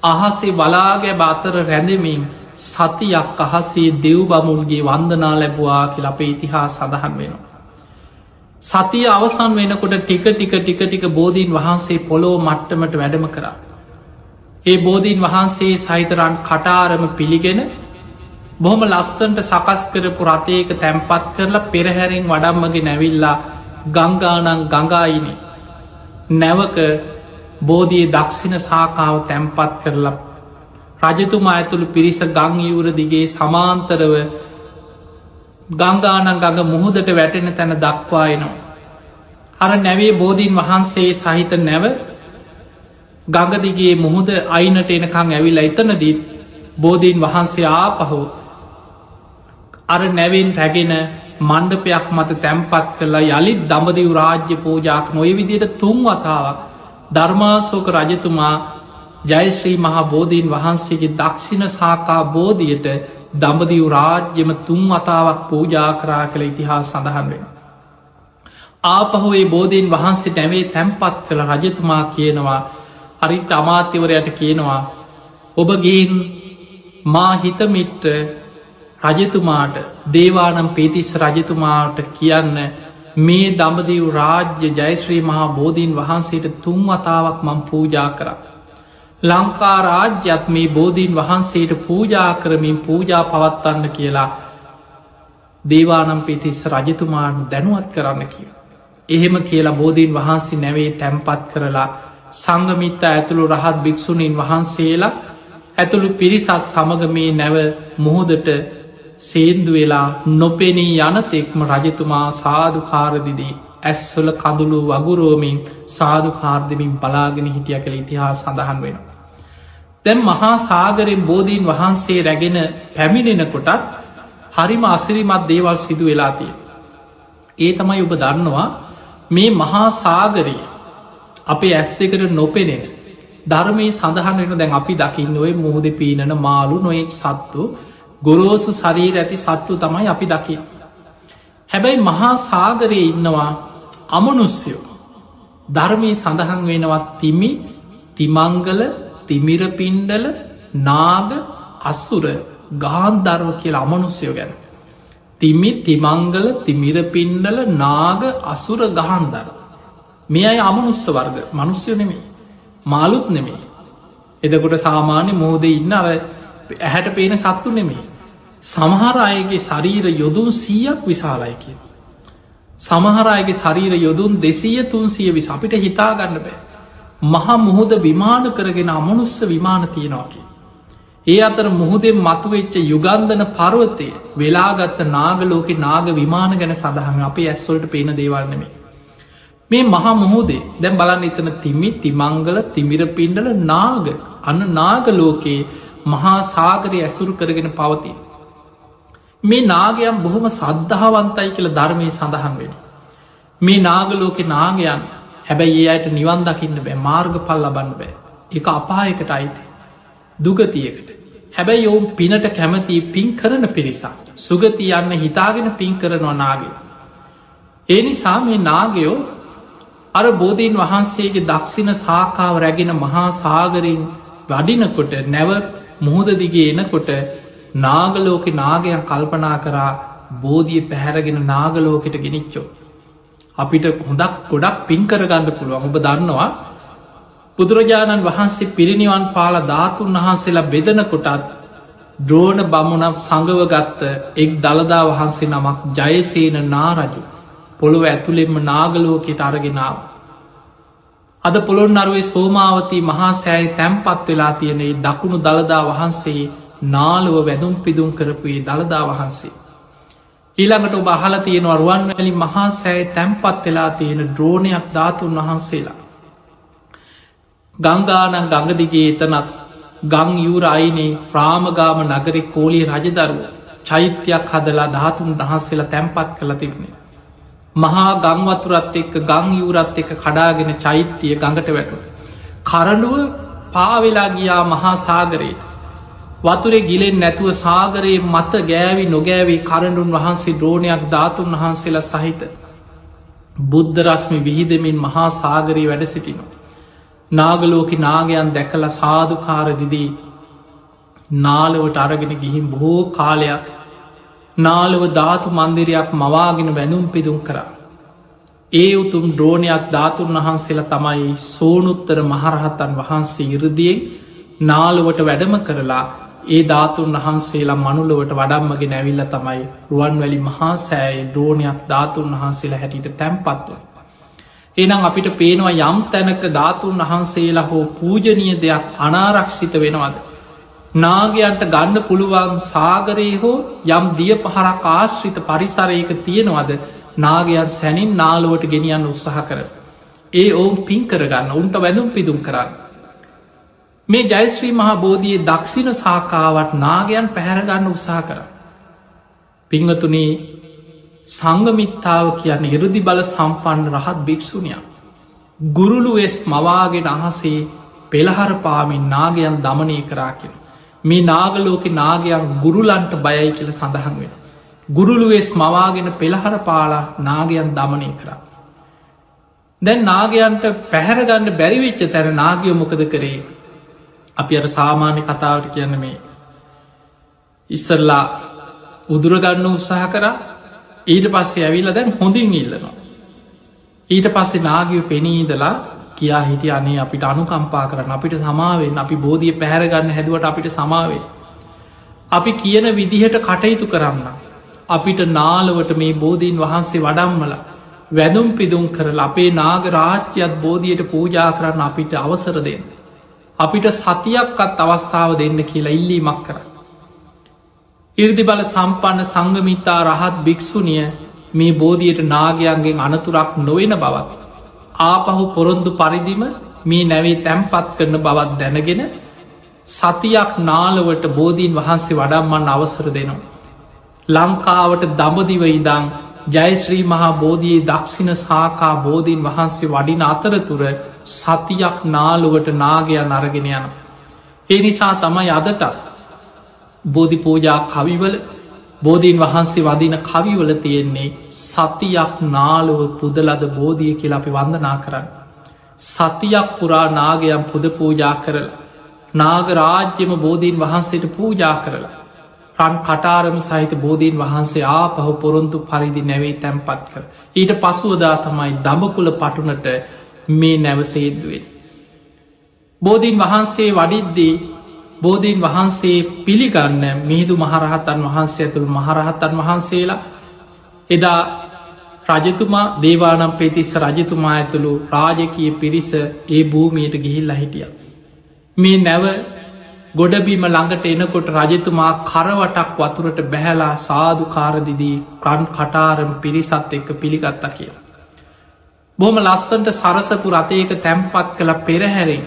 Speaker 1: අහසේ වලාගේ බාතර රැඳමින් සතියක් අහසේ දෙව් බමුන්ගේ වන්දනා ලැබවා කියල අපේ ඉතිහා සඳහන් වෙනවා. සතිය අවසන් වෙනකොට ටික ටික ටික ටික බෝධීන් වහන්සේ පොලෝ මට්ටමට වැඩම කරා. ඒ බෝධීන් වහන්සේ සහිතරන් කටාරම පිළිගෙන බොහොම ලස්සන්ට සකස් කරපු රතයක තැම්පත් කරලා පෙරහැරෙන් වඩම්මගේ නැවිල්ලා ගංගානං ගඟායිනේ නැවක බෝධයේ දක්ෂිණ සාකාව තැම්පත් කරලා රජතුමා ඇතුළු පිරිස ගංයවුර දිගේ සමාන්තරව ගංගානන් ගඟ මුහුදට වැටෙන තැන දක්වායනවා. අර නැවේ බෝධීන් වහන්සේ සහිත නැව ගඟදිගේ මුහුද අයිනට එනකං ඇවිල්ල එතනදීත් බෝධීන් වහන්සේ ආපහු අර නැවෙන් රැගෙන මණ්ඩපයක් මත තැම්පත් කරලා යළිත් දඹදිව රාජ්‍ය පූජාක් නොය විදියට තුන් වතාවක් ධර්මාසෝක රජතුමා ජයශ්‍රී මහා බෝධීන් වහන්සේගේ දක්ෂිණ සාකා බෝධියට දඹදිව් රාජ්‍යම තුන් වතාවක් පූජා කරා කළ ඉතිහා සඳහන්වෙන්. ආපහුවේ බෝධීන් වහන්සේ නැවේ තැම්පත් කළ රජතුමා කියනවා හරිට අමාත්‍යවරයට කියනවා ඔබගේන් මා හිතමිට්ට රජතුමාට දේවානම් පේතිස් රජතුමාට කියන්න මේ දඹදිව් රාජ්‍ය ජයශ්‍රී මහා බෝධීන් වහන්සේට තුන් වතාවක් මං පූජා කරා. ලංකා රාජ්‍යත් මේ බෝධීන් වහන්සේට පූජා කරමින් පූජා පවත්වන්න කියලා දේවානම් පිතිස් රජතුමාන් දැනුවත් කරන්න කිය. එහෙම කියලා බෝධීන් වහන්සේ නැවේ තැම්පත් කරලා සංගමිත්ත ඇතුළු රහත් භික්‍ෂුණීන් වහන්සේලා ඇතුළු පිරිසත් සමග මේ නැව මුහොදට සේන්දු වෙලා නොපෙනී යනතෙක්ම රජතුමා සාධකාරදිදී ඇස්වල කඳුළු වගුරෝමින් සාධකාර්දමින් බලාගෙන හිටිය කළ ඉතිහා සඳහන් වෙන. දැම් මහා සාගරෙන් බෝධීන් වහන්සේ රැගෙන පැමිණෙනකොටත් හරිම අසිරිමත් දේවල් සිදු වෙලාතිය. ඒ තමයි ඔබ දන්නවා මේ මහා සාගරය අපේ ඇස් දෙකට නොපෙනෙන ධර්මය සඳහනට දැන් අපි දකින්න ඔය මුහද පීනන මාලු නොයෙක් සත්තු ගොරෝසු ශරීර ඇති සත්තු තමයි අපි දකි. හැබැයි මහා සාගරය ඉන්නවා අමනුස්යෝ ධර්මී සඳහන් වෙනවත් තිමි තිමංගල තිමිරපින්ඩල නාග අස්සුර ගාන්ධර්ව කියල අමනුස්යෝ ගැන. තිමි තිමංගල තිමිරපින්ඩල නාග අසුර ගහන්දර. මේ අයි අමනුස්ස වර්ග මනුස්්‍යය නෙමේ මාලුත් නෙමේ. එදකොට සාමාන්‍ය මෝද ඉන්න අර ඇහැට පේන සත්තු නෙමේ. සමහර අයගේ ශරීර යොදුන් සීයක් විශාලයි කිය. සමහරයගේ ශරීර යොදුන් දෙසීය තුන්සිය විස අපිට හිතාගන්න බෑ. මහා මුහුද විමාන කරගෙන අමනුස්ස විමාන තියෙනවාකි. ඒ අතර මුහුදෙන් මතුවෙච්ච යුගන්ධන පර්වතය වෙලාගත්ත නාගලෝක නාග විමාන ගැන සඳහන් අපේ ඇස්වලට පේන දේවල්නෙමේ. මේ මහා මුහුදේ දැම් බලන්න එතන තිමි තිමංගල තිමිර පින්ඩල නාග අන්න නාගලෝකයේ මහා සාගරය ඇසුරු කරගෙන පවතිී. මේ නාගයම් බොහොම සද්ධාවන්තයි කියල ධර්මය සඳහන් වෙන. මේ නාගලෝක නාගයන් හැබැයි ඒ අයට නිවන් දකින්න බෑ මාර්ග පල් ලබන්න බෑ එක අපායකට අයිති දුගතියකට හැබැයි ඔවුන් පිනට කැමති පින් කරන පිරිසා සුගති යන්න හිතාගෙන පින් කරනවා නාගය. ඒ නිසා මේ නාගයෝ අර බෝධීන් වහන්සේගේ දක්ෂිණ සාකාව රැගෙන මහා සාගරින් වඩිනකොට නැව මුහුද දිගේ එනකොට නාගලෝක නාගයක් කල්පනා කරා බෝධිය පැහැරගෙන නාගලෝකට ගෙනනිච්චෝ. අපිට හොඳක් ගොඩක් පින්කරගන්න පුළුවන් ඔබ දන්නවා බුදුරජාණන් වහන්සේ පිරිනිවන් පාල ධාතුන් වහන්සේලා බෙදනකොටත් ද්‍රෝණ බමුණක් සඟවගත්ත එක් දළදා වහන්සේ නමක් ජයසේන නාරජු පොළොව ඇතුළෙෙම නාගලෝකෙට අරගෙනාව. අද පොළොන් අරුවේ සෝමාවතී මහා සෑයි තැම්පත් වෙලා තියනෙ දකුණු දළදා වහන්සේ නාලුව වැදුම් පිදුම් කරපුයේ දළදා වහන්සේ. ඊළඟට ඔබ අහල තියෙන අරුවන්වැලි මහා සෑයි තැම්පත් වෙලා තියෙන ද්‍රෝණයක් ධාතුන් වහන්සේලා. ගංගානන් ගඟදිගේ එතනත් ගං යුර අයිනේ ප්‍රාමගාම නගරෙ කෝලිය රජදරුව චෛත්‍යයක් හදලා ධාතුන් දහන්සේලා තැම්පත් කළ තිබුණේ. මහා ගංවතුරත් එක්ක ගං යුරත් එක කඩාගෙන චෛත්‍යය ගඟට වැටු. කරඩුව පාවෙලා ගියා මහා සාගරයට වතුරේ ගිලෙන් නැතුව සාගරයේ මත ගෑවි නොගෑවී කරඩුන් වහන්සේ ද්‍රෝණයක් ධාතුන් වහන්සේලා සහිත. බුද්ධ රශ්මි විහිදමින් මහා සාගරී වැඩ සිටිනවා. නාගලෝක නාගයන් දැකල සාධකාරදිදී නාලවට අරගෙන ගිහින් බොහෝ කාලයක් නාලව ධාතු මන්දිරයක් මවාගෙන වැඳුම් පිදුම් කරා. ඒ උතුම් ද්‍රෝණයක් ධාතුන් වහන්සේලා තමයි සෝනුත්තර මහරහතන් වහන්සේ ඉරදියෙන් නාලුවට වැඩම කරලා ඒ ධාතුන් වහන්සේලා මනුලවට වඩම්මගේ නැවිල්ල තමයි රුවන්වැලි මහා සෑයි ද්‍රෝණයක් ධාතුන් වහන්සේලා හැටියට තැන්පත්ව. එනම් අපිට පේනවා යම් තැනක ධාතුන් වහන්සේලා හෝ පූජනය දෙයක් අනාරක්ෂිත වෙනවද. නාගයන්ට ගන්න පුළුවන් සාගරයේ හෝ යම් දිය පහරක් ආශ්‍රිත පරිසරයක තියෙනවද නාගයන් සැනින් නාලුවට ගෙනියන්න උත්සාහ කර. ඒ ඔවුන් පින් කරගන්න උන්ට වැඳුම් පිදුම් කරන්න. මේ ජයශ්‍රී මහා බෝධයේ දක්ෂිණ සාකාවට නාගයන් පැහැරගන්න උත්සා කර. පිංහතුනේ සංගමිත්තාව කියන්න හිරදි බල සම්පන්න රහත් භික්‍ෂුණයක්. ගුරුලු වෙස් මවාගෙන අහසේ පෙළහර පාමින් නාගයන් දමනය කරාකෙන. මේ නාගලෝක නාගයන් ගුරුලන්ට බයයි කියල සඳහන් වෙන. ගුරුලු වෙස් මවාගෙන පෙළහර පාලා නාගයන් දමනය කරා. දැන් නාගයන්ට පැහැරගන්න බැරිවිච්ච තැන නාගිය මොකද කරේ අපි අර සාමාන්‍ය කතාවට කියන්න මේ ඉස්සරලා උදුරගන්න උත්සාහ කර ඊට පස්සේ ඇවිල්ල දැන් හොඳින් ඉල්ලනවා. ඊට පස්සේ නාගිය පෙනීදලා කියා හිටිය අනේ අපිට අනුකම්පා කරන්න අපිට සමාවෙන් අපි බෝධිය පැහැරගන්න හැදුවට අපිට සමාවේ. අපි කියන විදිහට කටයුතු කරන්න. අපිට නාලවට මේ බෝධීන් වහන්සේ වඩම්මල වැදුම් පිදුම් කරල අපේ නාග රාජ්‍යත් බෝධියයට පූජා කරන්න අපිට අවසර දෙන්න. අපිට සතියක්කත් අවස්ථාව දෙන්න කියලා ඉල්ලීමක් කර. ඉර්දි බල සම්පන්න සංගමිතා රහත් භික්‍ෂුනිය මේ බෝධියට නාගයන්ගෙන් අනතුරක් නොවෙන බවත්. ආපහු පොරොන්දු පරිදිම මේ නැවේ තැම්පත් කරන බවත් දැනගෙන සතියක් නාලවට බෝධීන් වහන්සේ වඩම්මන් අවසර දෙනවා. ලංකාවට දමදිව ඉදං ජයශ්‍රී මහා බෝධයේ දක්ෂිණ සාකා බෝධීන් වහන්සේ වඩින අතරතුර සතියක් නාලුවට නාගයන් අරගෙන යන. ඒ නිසා තමයි අදටත් බෝධි පූජා කවිවල බෝධීන් වහන්සේ වදින කවිවල තියෙන්නේ සතියක් නාලුව පුදලද බෝධිය කියලා අපි වන්දනා කරන්න. සතියක් පුරා නාගයම් පුද පූජා කරලා. නාග රාජ්‍යම බෝධීන් වහන්සේට පූජා කරලා. රන් කටාරම සහිත බෝධීන් වහන්සේ ආපහු පොරොන්තු පරිදි නැවේ තැන්පත් කර. ඊට පසුවදා තමයි දඹකුල පටුනට මේ නැවසේද්දුවෙන්. බෝධීන් වහන්සේ වඩිද්දී බෝධීන් වහන්සේ පිළිගන්න මිහිදු මහරහතන් වහන්සේ ඇතුළ මහරහතන් වහන්සේලා එදා රජතුමා දේවානම් පෙතිස්ස රජතුමා ඇතුළු රාජකය පිරිස ඒ භූමියයට ගිහිල්ල හිටිය. මේ නැව ගොඩබීම ළඟට එනකොට රජතුමා කරවටක් වතුරට බැහැලා සාධකාරදිදී ක්‍රන් කටාරම් පිරිසත් එක්ක පිළිගත්ත කිය. බොහම ලස්සන්ට සරසපු රතයක තැම්පත් කළ පෙරහැරෙන්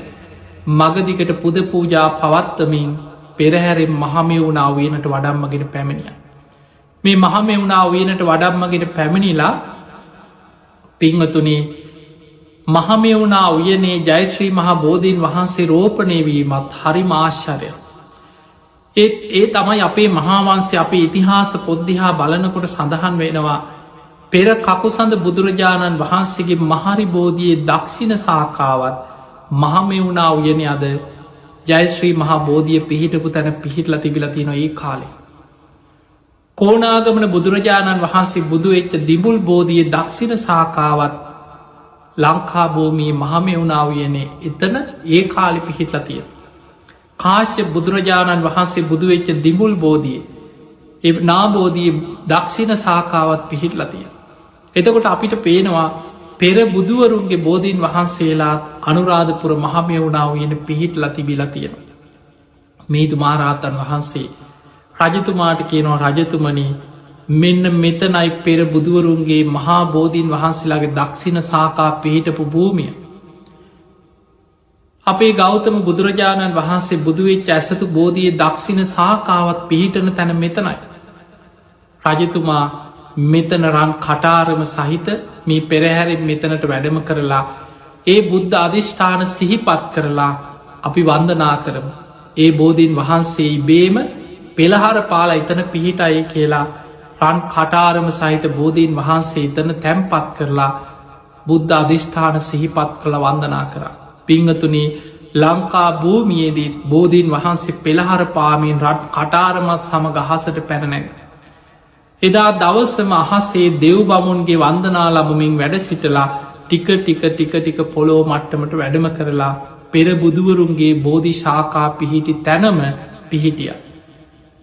Speaker 1: මගදිකට පුද පූජා පවත්තමින් පෙරහැරෙන් මහමෙවුණා වයනට වඩම්මගෙන පැමිණිය. මේ මහමෙවුණා වයනට වඩම්මගෙන පැමිණිලා පිංහතුනේ මහමෙවුණා උයනේ ජයශ්‍රී මහා බෝධීන් වහන්සේ රෝපණය වීමත් හරි මාශ්චරය. ඒත් ඒ තමයි අපේ මහාවන්සේ අපේ ඉතිහාස පොද්දිහා බලනකොට සඳහන් වෙනවා පෙර කකුසඳ බුදුරජාණන් වහන්සේගේ මහරි බෝධියයේ දක්ෂිණ සාකාවත් මහමෙවුණා උයන අද ජයශ්‍රී මහා බෝධිය පිහිටපු තැන පිහිටල තිබිලතින ඒ කාලේ. කෝනාගමන බුදුරජාණන් වහන්සේ බුදුවෙච්ච දිබුල් බෝධිය දක්ෂිණ සාකාවත් ලංකා භූමී මහමෙවුණාව යනේ එතන ඒ කාලි පිහිටල තිය. කාශ්‍ය බුදුරජාණන් වහන්සේ බුදුවෙච්ච දිමුල් බෝධිය එ නාබෝධී දක්ෂිණ සාකාවත් පිහිටලතිය. එතකොට අපිට පේනවා පෙර බුදුවරුන්ගේ බෝධීන් වහන්සේලාත් අනුරාධපුර මහමයවුණාව යන පිහිට ලතිබිල තියෙන. මේතු මහරහතන් වහන්සේ රජතුමාට කියනවා රජතුමනී මෙන්න මෙතනයි පෙර බුදුවරුන්ගේ මහා බෝධීන් වහන්සේලාගේ දක්ෂිණ සාකා පිහිටපු භූමිය. අපේ ගෞතම බුදුරජාණන් වහන්සේ බුදුවෙච් ඇසතු බෝධිය දක්ෂිණ සාකාවත් පිහිටන තැන මෙතනයි. රජතුමා මෙතන රන් කටාරම සහිත මේ පෙරහැරෙන් මෙතනට වැඩම කරලා ඒ බුද්ධ අධිෂ්ඨාන සිහිපත් කරලා අපි වන්දනා කරම. ඒ බෝධීන් වහන්සේ බේම පෙළහර පාලා එතන පිහිටයි කියලා රන් කටාරම සහිත බෝධීන් වහන්සේ එතන තැම්පත් කරලා බුද්ධ අධිෂ්ඨාන සිහිපත් කළ වන්දනා කරා. පිංහතුනේ ලංකා භූමියේදී බෝධීන් වහන්සේ පෙළහර පාමීන් රට් කටාරමත් සමඟ හසට පැනනැග. එදා දවසම අහසේ දෙව් බමුන්ගේ වන්දනා ලබමින් වැඩ සිටලා ටික ටික ටික ටික පොලෝ මට්ටමට වැඩම කරලා පෙර බුදුවරුන්ගේ බෝධි ශාකා පිහිටි තැනම පිහිටිය.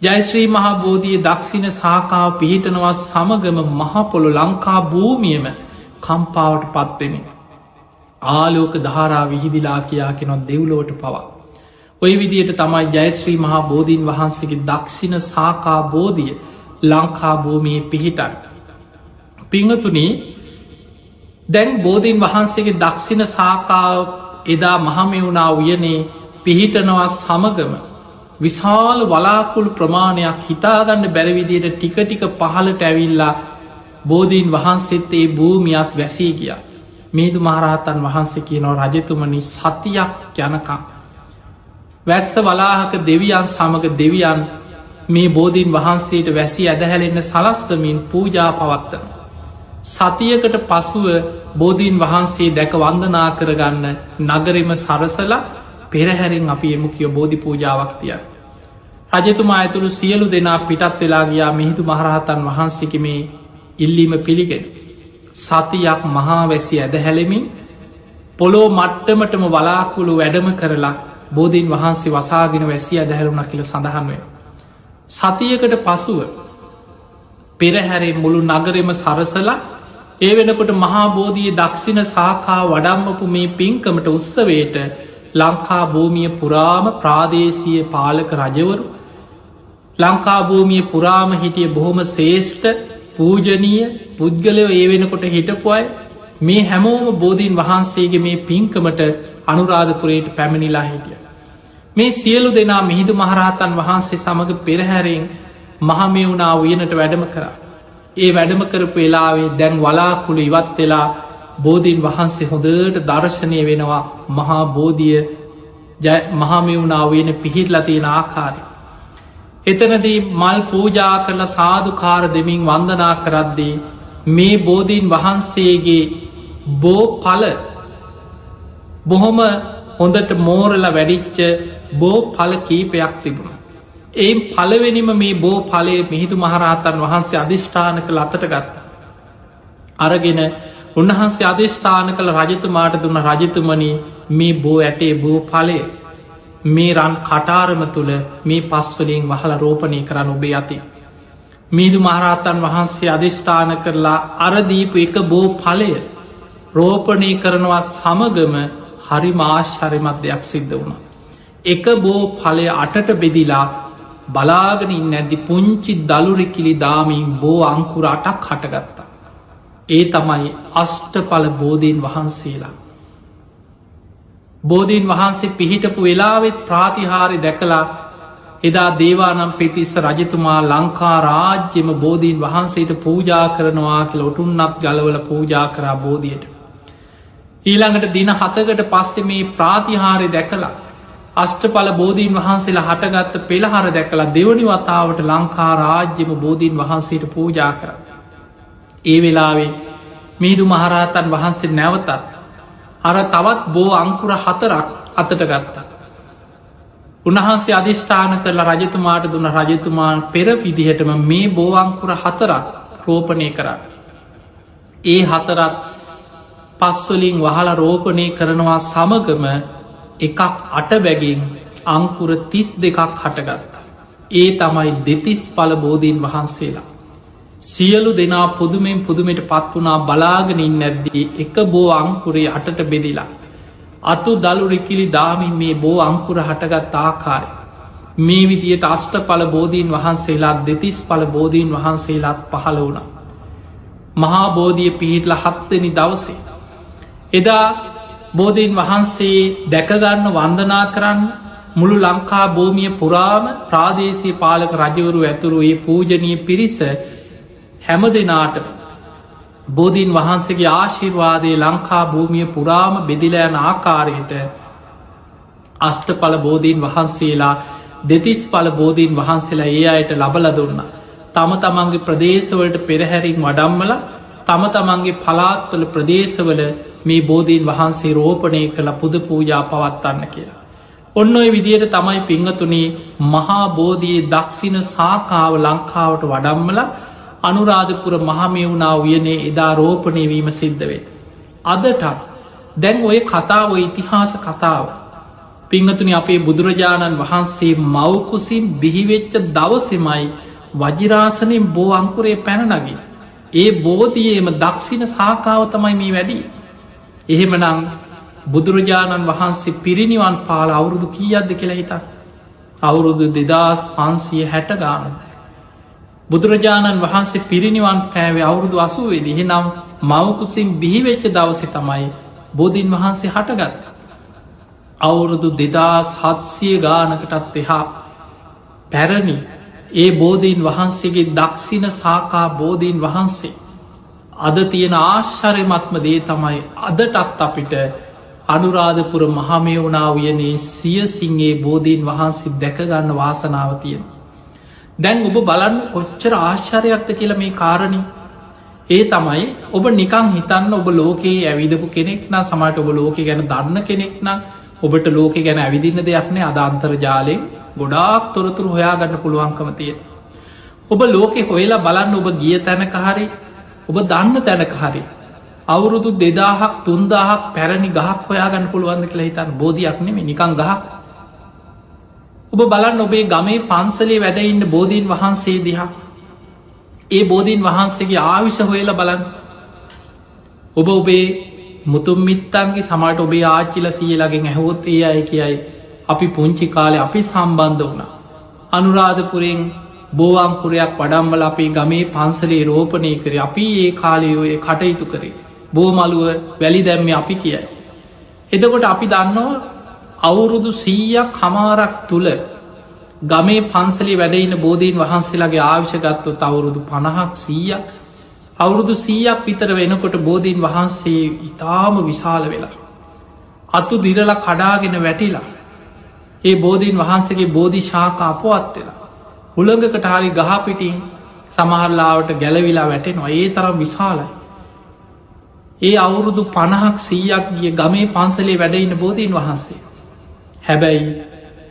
Speaker 1: ජයශ්‍රී මහා බෝධිය දක්ෂින සාකාව පිහිටනවා සමගම මහපොළො ලංකා භූමියම කම්පාවට පත්වෙන. ආලෝක ධාරා විහිදිලා කියා කෙනොත් දෙව්ලෝට පවා. ඔය විදියට තමයි ජයශ්‍රී මහා බෝධීන් වහන්සේගේ දක්ෂින සාකා බෝධිය ලංකා භූමිය පිහිටන්. පිංහතුනී දැන් බෝධීන් වහන්සේගේ දක්ෂින සාකාව එදා මහමෙවුණා උයනේ පිහිටනවා සමගම විශාල වලාකුල් ප්‍රමාණයක් හිතාගන්න බැරවිදියට ටික ටික පහලට ඇවිල්ලා බෝධීන් වහන්සෙත් ඒ භූමියත් වැසී ගිය. මේදු මහරහතන් වහන්සේ කියනෝ රජතුමනි සතියක් යනකම්. වැස්ස වලාහක දෙවියන් සමඟ දෙවියන් මේ බෝධීන් වහන්සේට වැසි ඇදහැලෙන්න සලස්සමින් පූජා පවත්තන. සතියකට පසුව බෝධීන් වහන්සේ දැක වන්දනා කරගන්න නගරෙම සරසල පෙරහැරෙන් අපි එමු කිය බෝධි පූජාවක්තිය. රජතුමා ඇතුළු සියලු දෙනා පිටත් වෙලා ගයා මිහිදු මහරහතන් වහන්සේක මේ ඉල්ලීම පිළිගෙන. සතියක් මහාවැසි ඇදහැලෙමින් පොලෝ මට්ටමටම වලාකුළු වැඩම කරලා බෝධීන් වහන්සේ වසාගෙන වැසි ඇදහැරුණ කියල සඳහන්වය. සතියකට පසුව පෙරහැරේ මුළු නගරෙම සරසලා ඒ වෙනකොට මහාබෝධිය දක්ෂිණ සාකා වඩම්මපු මේ පින්කමට උත්සවයට ලංකා භූමිය පුරාම ප්‍රාදේශීය පාලක රජවරු ලංකාභූමිය පුරාම හිටිය බොහොම ශේෂ්ඨ පූජනීය පුද්ගලයෝ ඒ වෙනකොට හිටපුයි මේ හැමෝම බෝධීන් වහන්සේගේ මේ පින්කමට අනුරාධපුරයට පැමිණිලා හිටිය. මේ සියලු දෙනා මිහිදු මහරහතන් වහන්සේ සමඟ පෙරහැරෙන් මහමෙවුණා උයනට වැඩම කරා. ඒ වැඩම කරපු වෙලාවේ දැන් වලාකුළු ඉවත් වෙලා බෝධීන් වහන්සේ හොඳට දර්ශනය වෙනවා මහා බෝධිය මහමෙවුණා වයන පිහිටල තියෙන ආකාරය. එතනදී මල් පූජා කරල සාධකාර දෙමින් වන්දනා කරද්දී මේ බෝධීන් වහන්සේගේ බෝ පල බොහොම හොඳට මෝරල වැඩිච්ච බෝ පල කීපයක් තිබුණ. ඒ පලවෙනිම මේ බෝ පලේ මිහිතු මහරහතන් වහන්සේ අධිෂ්ඨාන කළ අතට ගත්ත. අරගෙන උන්වහන්සේ අධිෂ්ඨාන කළ රජතුමාට දුන්න රජතුමනි මේ බෝ ඇටේ බෝ පලය මේ රන් කටාරම තුළ මේ පස්වලින් වහල රෝපණය කරන්න ඔබේ ඇති. මීදු මහරහතන් වහන්සේ අධිෂ්ඨාන කරලා අරදීපු එක බෝ පලය රෝපණය කරනවා සමගම හරි මාශ්හරිමත් දෙයක් සිද්ධ වුණ. එක බෝ පලය අටට බෙදිලා බලාගෙනින් නැද්දි පුංචි දළුරිකිලි දාමින් බෝ අංකුර අටක් හටගත්තා. ඒ තමයි අෂ්ටඵල බෝධීන් වහන්සේලා. බෝධීන් වහන්සේ පිහිටපු වෙලාවෙත් ප්‍රාතිහාරි දැකලා එදා දේවානම් පෙතිස්ස රජතුමා ලංකා රාජ්‍යම බෝධීන් වහන්සේට පූජා කරනවා කියල ඔටුන්නත් ගලවල පූජා කරා බෝධියට. ඊළඟට දින හතකට පස්සෙ මේ ප්‍රාතිහාරය දැකලා අෂ්ටඵල බෝධීන් වහන්සේලා හටගත්ත පෙළහර දැකලා දෙවනි වතාවට ලංකා රාජ්‍යම බෝධීන් වහන්සේට පූජා කර. ඒ වෙලාවේ මීදු මහරහතන් වහන්සේ නැවතත් අර තවත් බෝ අංකුර හතරක් අතට ගත්තා. උන්වහන්සේ අධිෂ්ඨාන කරලා රජතුමාට දුන්න රජතුමාන් පෙර විදිහටම මේ බෝවංකුර හතරක් රෝපණය කරන්න. ඒ හතරත් පස්වලින් වහල රෝපණය කරනවා සමගම එකක් අටබැගින් අංකුර තිස් දෙකක් හටගත්තා. ඒ තමයි දෙතිස් පල බෝධීන් වහන්සේලා. සියලු දෙනා පුදුමෙන් පුදුමට පත් වනා බලාගෙනින් නැද්දී එක බෝ අංකුරේ අටට බෙදිලා. අතු දළුරිකිලි දාමින් මේ බෝ අංකුර හටගත් ආකාරය. මේ විදියට අෂ්ට පල බෝධීන් වහන්සේලාත් දෙතිස් පල බෝධීන් වහන්සේලාත් පහළ වුණ. මහා බෝධිය පිහිටල හත්වනි දවසේ. එදා බෝධීන් වහන්සේ දැකගන්න වන්දනා කරන්න මුළු ලංකා භූමිය පුරාම ප්‍රාදේශය පාලක රජවරු ඇතුරු ඒ පූජනය පිරිස හැම දෙනාට බෝධීන් වහන්සේගේ ආශිර්වාදය ලංකා භූමිය පුරාම බෙදිලෑන ආකාරයට අෂ්ටඵල බෝධීන් වහන්සේලා දෙතිස් පල බෝධීන් වහන්සේලා ඒ අයට ලබල දුන්න. තම තමන්ගේ ප්‍රදේශවලට පෙරහැරින් වඩම්මල තම තමන්ගේ පලාත්වල ප්‍රදේශවල මේ බෝධීන් වහන්සේ රෝපණය කළ පුද පූජා පවත්වන්න කියලා. ඔන්න ඔය විදියට තමයි පිංහතුනේ මහා බෝධයේ දක්ෂින සාකාව ලංකාවට වඩම්මල අනුරාධපුර මහමෙවුණා උයනේ එදා රෝපණය වීම සිද්ධවේ. අදටත් දැන් ඔය කතාව ඉතිහාස කතාව. පිංහතුනි අපේ බුදුරජාණන් වහන්සේ මවකුසින් බිහිවෙච්ච දවසෙමයි වජිරාසනයෙන් බෝ අංකුරේ පැනනගින්. ඒ බෝධියේම දක්ෂින සාකාව තමයි මේ වැඩි. එහෙමනං බුදුරජාණන් වහන්සේ පිරිනිවන් පාල අවුරුදු කීයක්ද කියලා හිතන්. අවුරුදු දෙදස් පන්සිය හැට ගානද. බුදුරජාණන් වහන්සේ පිරිනිවන් පෑවේ අවුරුදු අසුවේද එහෙනම් මවකුසින් බිහිවෙච්ච දවසෙ තමයි බෝධීන් වහන්සේ හටගත්ත. අවුරුදු දෙදස් හත්සිය ගානකටත් එහා පැරණි ඒ බෝධීන් වහන්සේගේ දක්ෂින සාකා බෝධීන් වහන්සේ. අද තියෙන ආශ්චරයමත්ම දේ තමයි අදටත් අපිට අනුරාධපුර මහමයවුණා වයනේ සියසිංගේ බෝධීන් වහන්සේ දැකගන්න වාසනාව තියෙන. දැන් ඔබ බලන්න ඔච්චර ආශ්චරයක්ත කියල මේ කාරණි ඒ තමයි ඔබ නිකං හිතන්න ඔබ ලෝකයේ ඇවිදපු කෙනෙක් නා සමට ඔබ ලෝක ගැන දන්න කෙනෙක් නම් ඔබට ලෝක ගැන ඇවිදින්න දෙයක්නේ අදාන්තර්ජාලයෙන් ගොඩාක් තොරතුරු හොයාගන්න පුළුවන්කම තිය. ඔබ ලෝකෙ හොයලා බලන්න ඔබ ගිය තැනක හරි ඔබ දන්න තැනක හරි. අවුරුදු දෙදාහක් තුන්දාහක් පැරණි ගහක් හොයාගන්න පුළුවන්ද කියලා හිතන්න බෝධයක් නෙම නිකං ගහක්. ඔබ බලන්න ඔබේ ගමේ පන්සලේ වැඩඉන්න බෝධීන් වහන්සේ දිහා. ඒ බෝධීන් වහන්සේගේ ආවිෂ හොයල බලන් ඔබ ඔබේ මුතුම් මිත්තන්ගේ සමට ඔබේ ආච්චිල සියලගෙන් ඇහෝත් ඒ අය කියයි අපි පුංචි කාලෙ අපි සම්බන්ධ වුණා. අනුරාධපුරෙන් බෝවංකුරයක් වඩම්බල අපේ ගමේ පන්සලේ රෝපණය කර අපි ඒ කාලයෝය කටයුතු කරේ බෝමලුව වැලි දැම්ම අපි කියයි. එදකොට අපි දන්නවා අවුරුදු සීයක් හමාරක් තුළ ගමේ පන්සලි වැඩඉන්න බෝධීන් වහන්සේලාගේ ආවිශගත්තු අවුරුදු පණහක් සීයක් අවුරුදු සීයක් විතර වෙනකොට බෝධීන් වහන්සේ ඉතාම විශාල වෙලා. අත්තු දිරල කඩාගෙන වැටිලා ඒ බෝධීන් වහන්සේගේ බෝධි ශාක අපවත් වෙලා. හුළඟකට හරි ගහපිටින් සමහරලාවට ගැලවිලා වැටෙනවා ඒ තරම් විශාලයි. ඒ අවුරුදු පණහක් සීයක් ගිය ගමේ පන්සලේ වැඩඉන්න බෝධීන් වහන්සේ. හැබැයි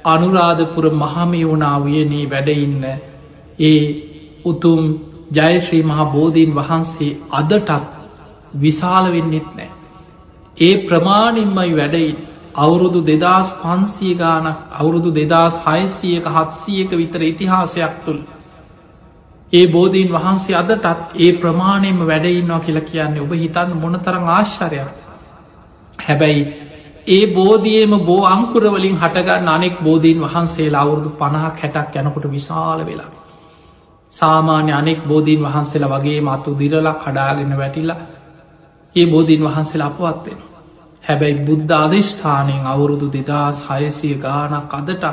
Speaker 1: අනුරාධපුර මහමයවුණා වයනේ වැඩඉන්න ඒ උතුම් ජයශ්‍රී මහා බෝධීන් වහන්සේ අදටත් විශාල වෙන්නෙත් නෑ. ඒ ප්‍රමාණින්මයි වැඩයින් අවුරුදු දෙදස් පන්සිය ගානක් අවුරුදු දෙදස් හයසියක හත්සියක විතර ඉතිහාසයක් තුළ. ඒ බෝධීන් වහන්සේ අදටත් ඒ ප්‍රමාණයම වැඩඉන්නවා කියලා කියන්නේ ඔබ හිතන්න මොනතරං ආශ්චරයක්. හැබැයි ඒ බෝධියම බෝ අංකුරවලින් හටගන්න අනෙක් බෝධීන් වහන්සේලා අවුරුදු පණහක් හැටක් යනකොට විශාල වෙලා. සාමාන්‍ය අනෙක් බෝධීන් වහන්සේලා වගේ මතු දිරලක් කඩාගෙන වැටිලා ඒ බෝධීන් වහන්සේලා අපවත්වෙන. හැබැයි බුද්ධ අධිෂ්ඨානයෙන් අවුරුදු දෙදස් හයසිය ගානක් අදටත්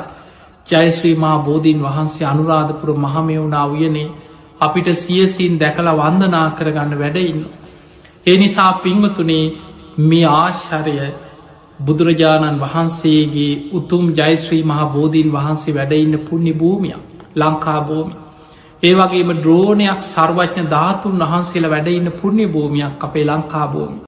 Speaker 1: ජයශ්‍රීමා බෝධීන් වහන්සේ අනුරාධපුර මහමයවුණා වයනේ අපිට සියසින් දැකලා වන්දනා කරගන්න වැඩඉන්න. ඒ නිසා පිංවතුනේ මේ ආශ්චරය බුදුරජාණන් වහන්සේගේ උතුම් ජයිශ්‍රී මහා බෝධීන් වහන්සේ වැඩඉන්න පුුණ්‍ය භූමියක් ලංකා භූමි. ඒ වගේම ද්‍රෝණයක් සර්වඥ ධාතුන් වහන්සේලා වැඩඉන්න පුුණ්‍ය භූමියක් අපේ ලංකා භූමි.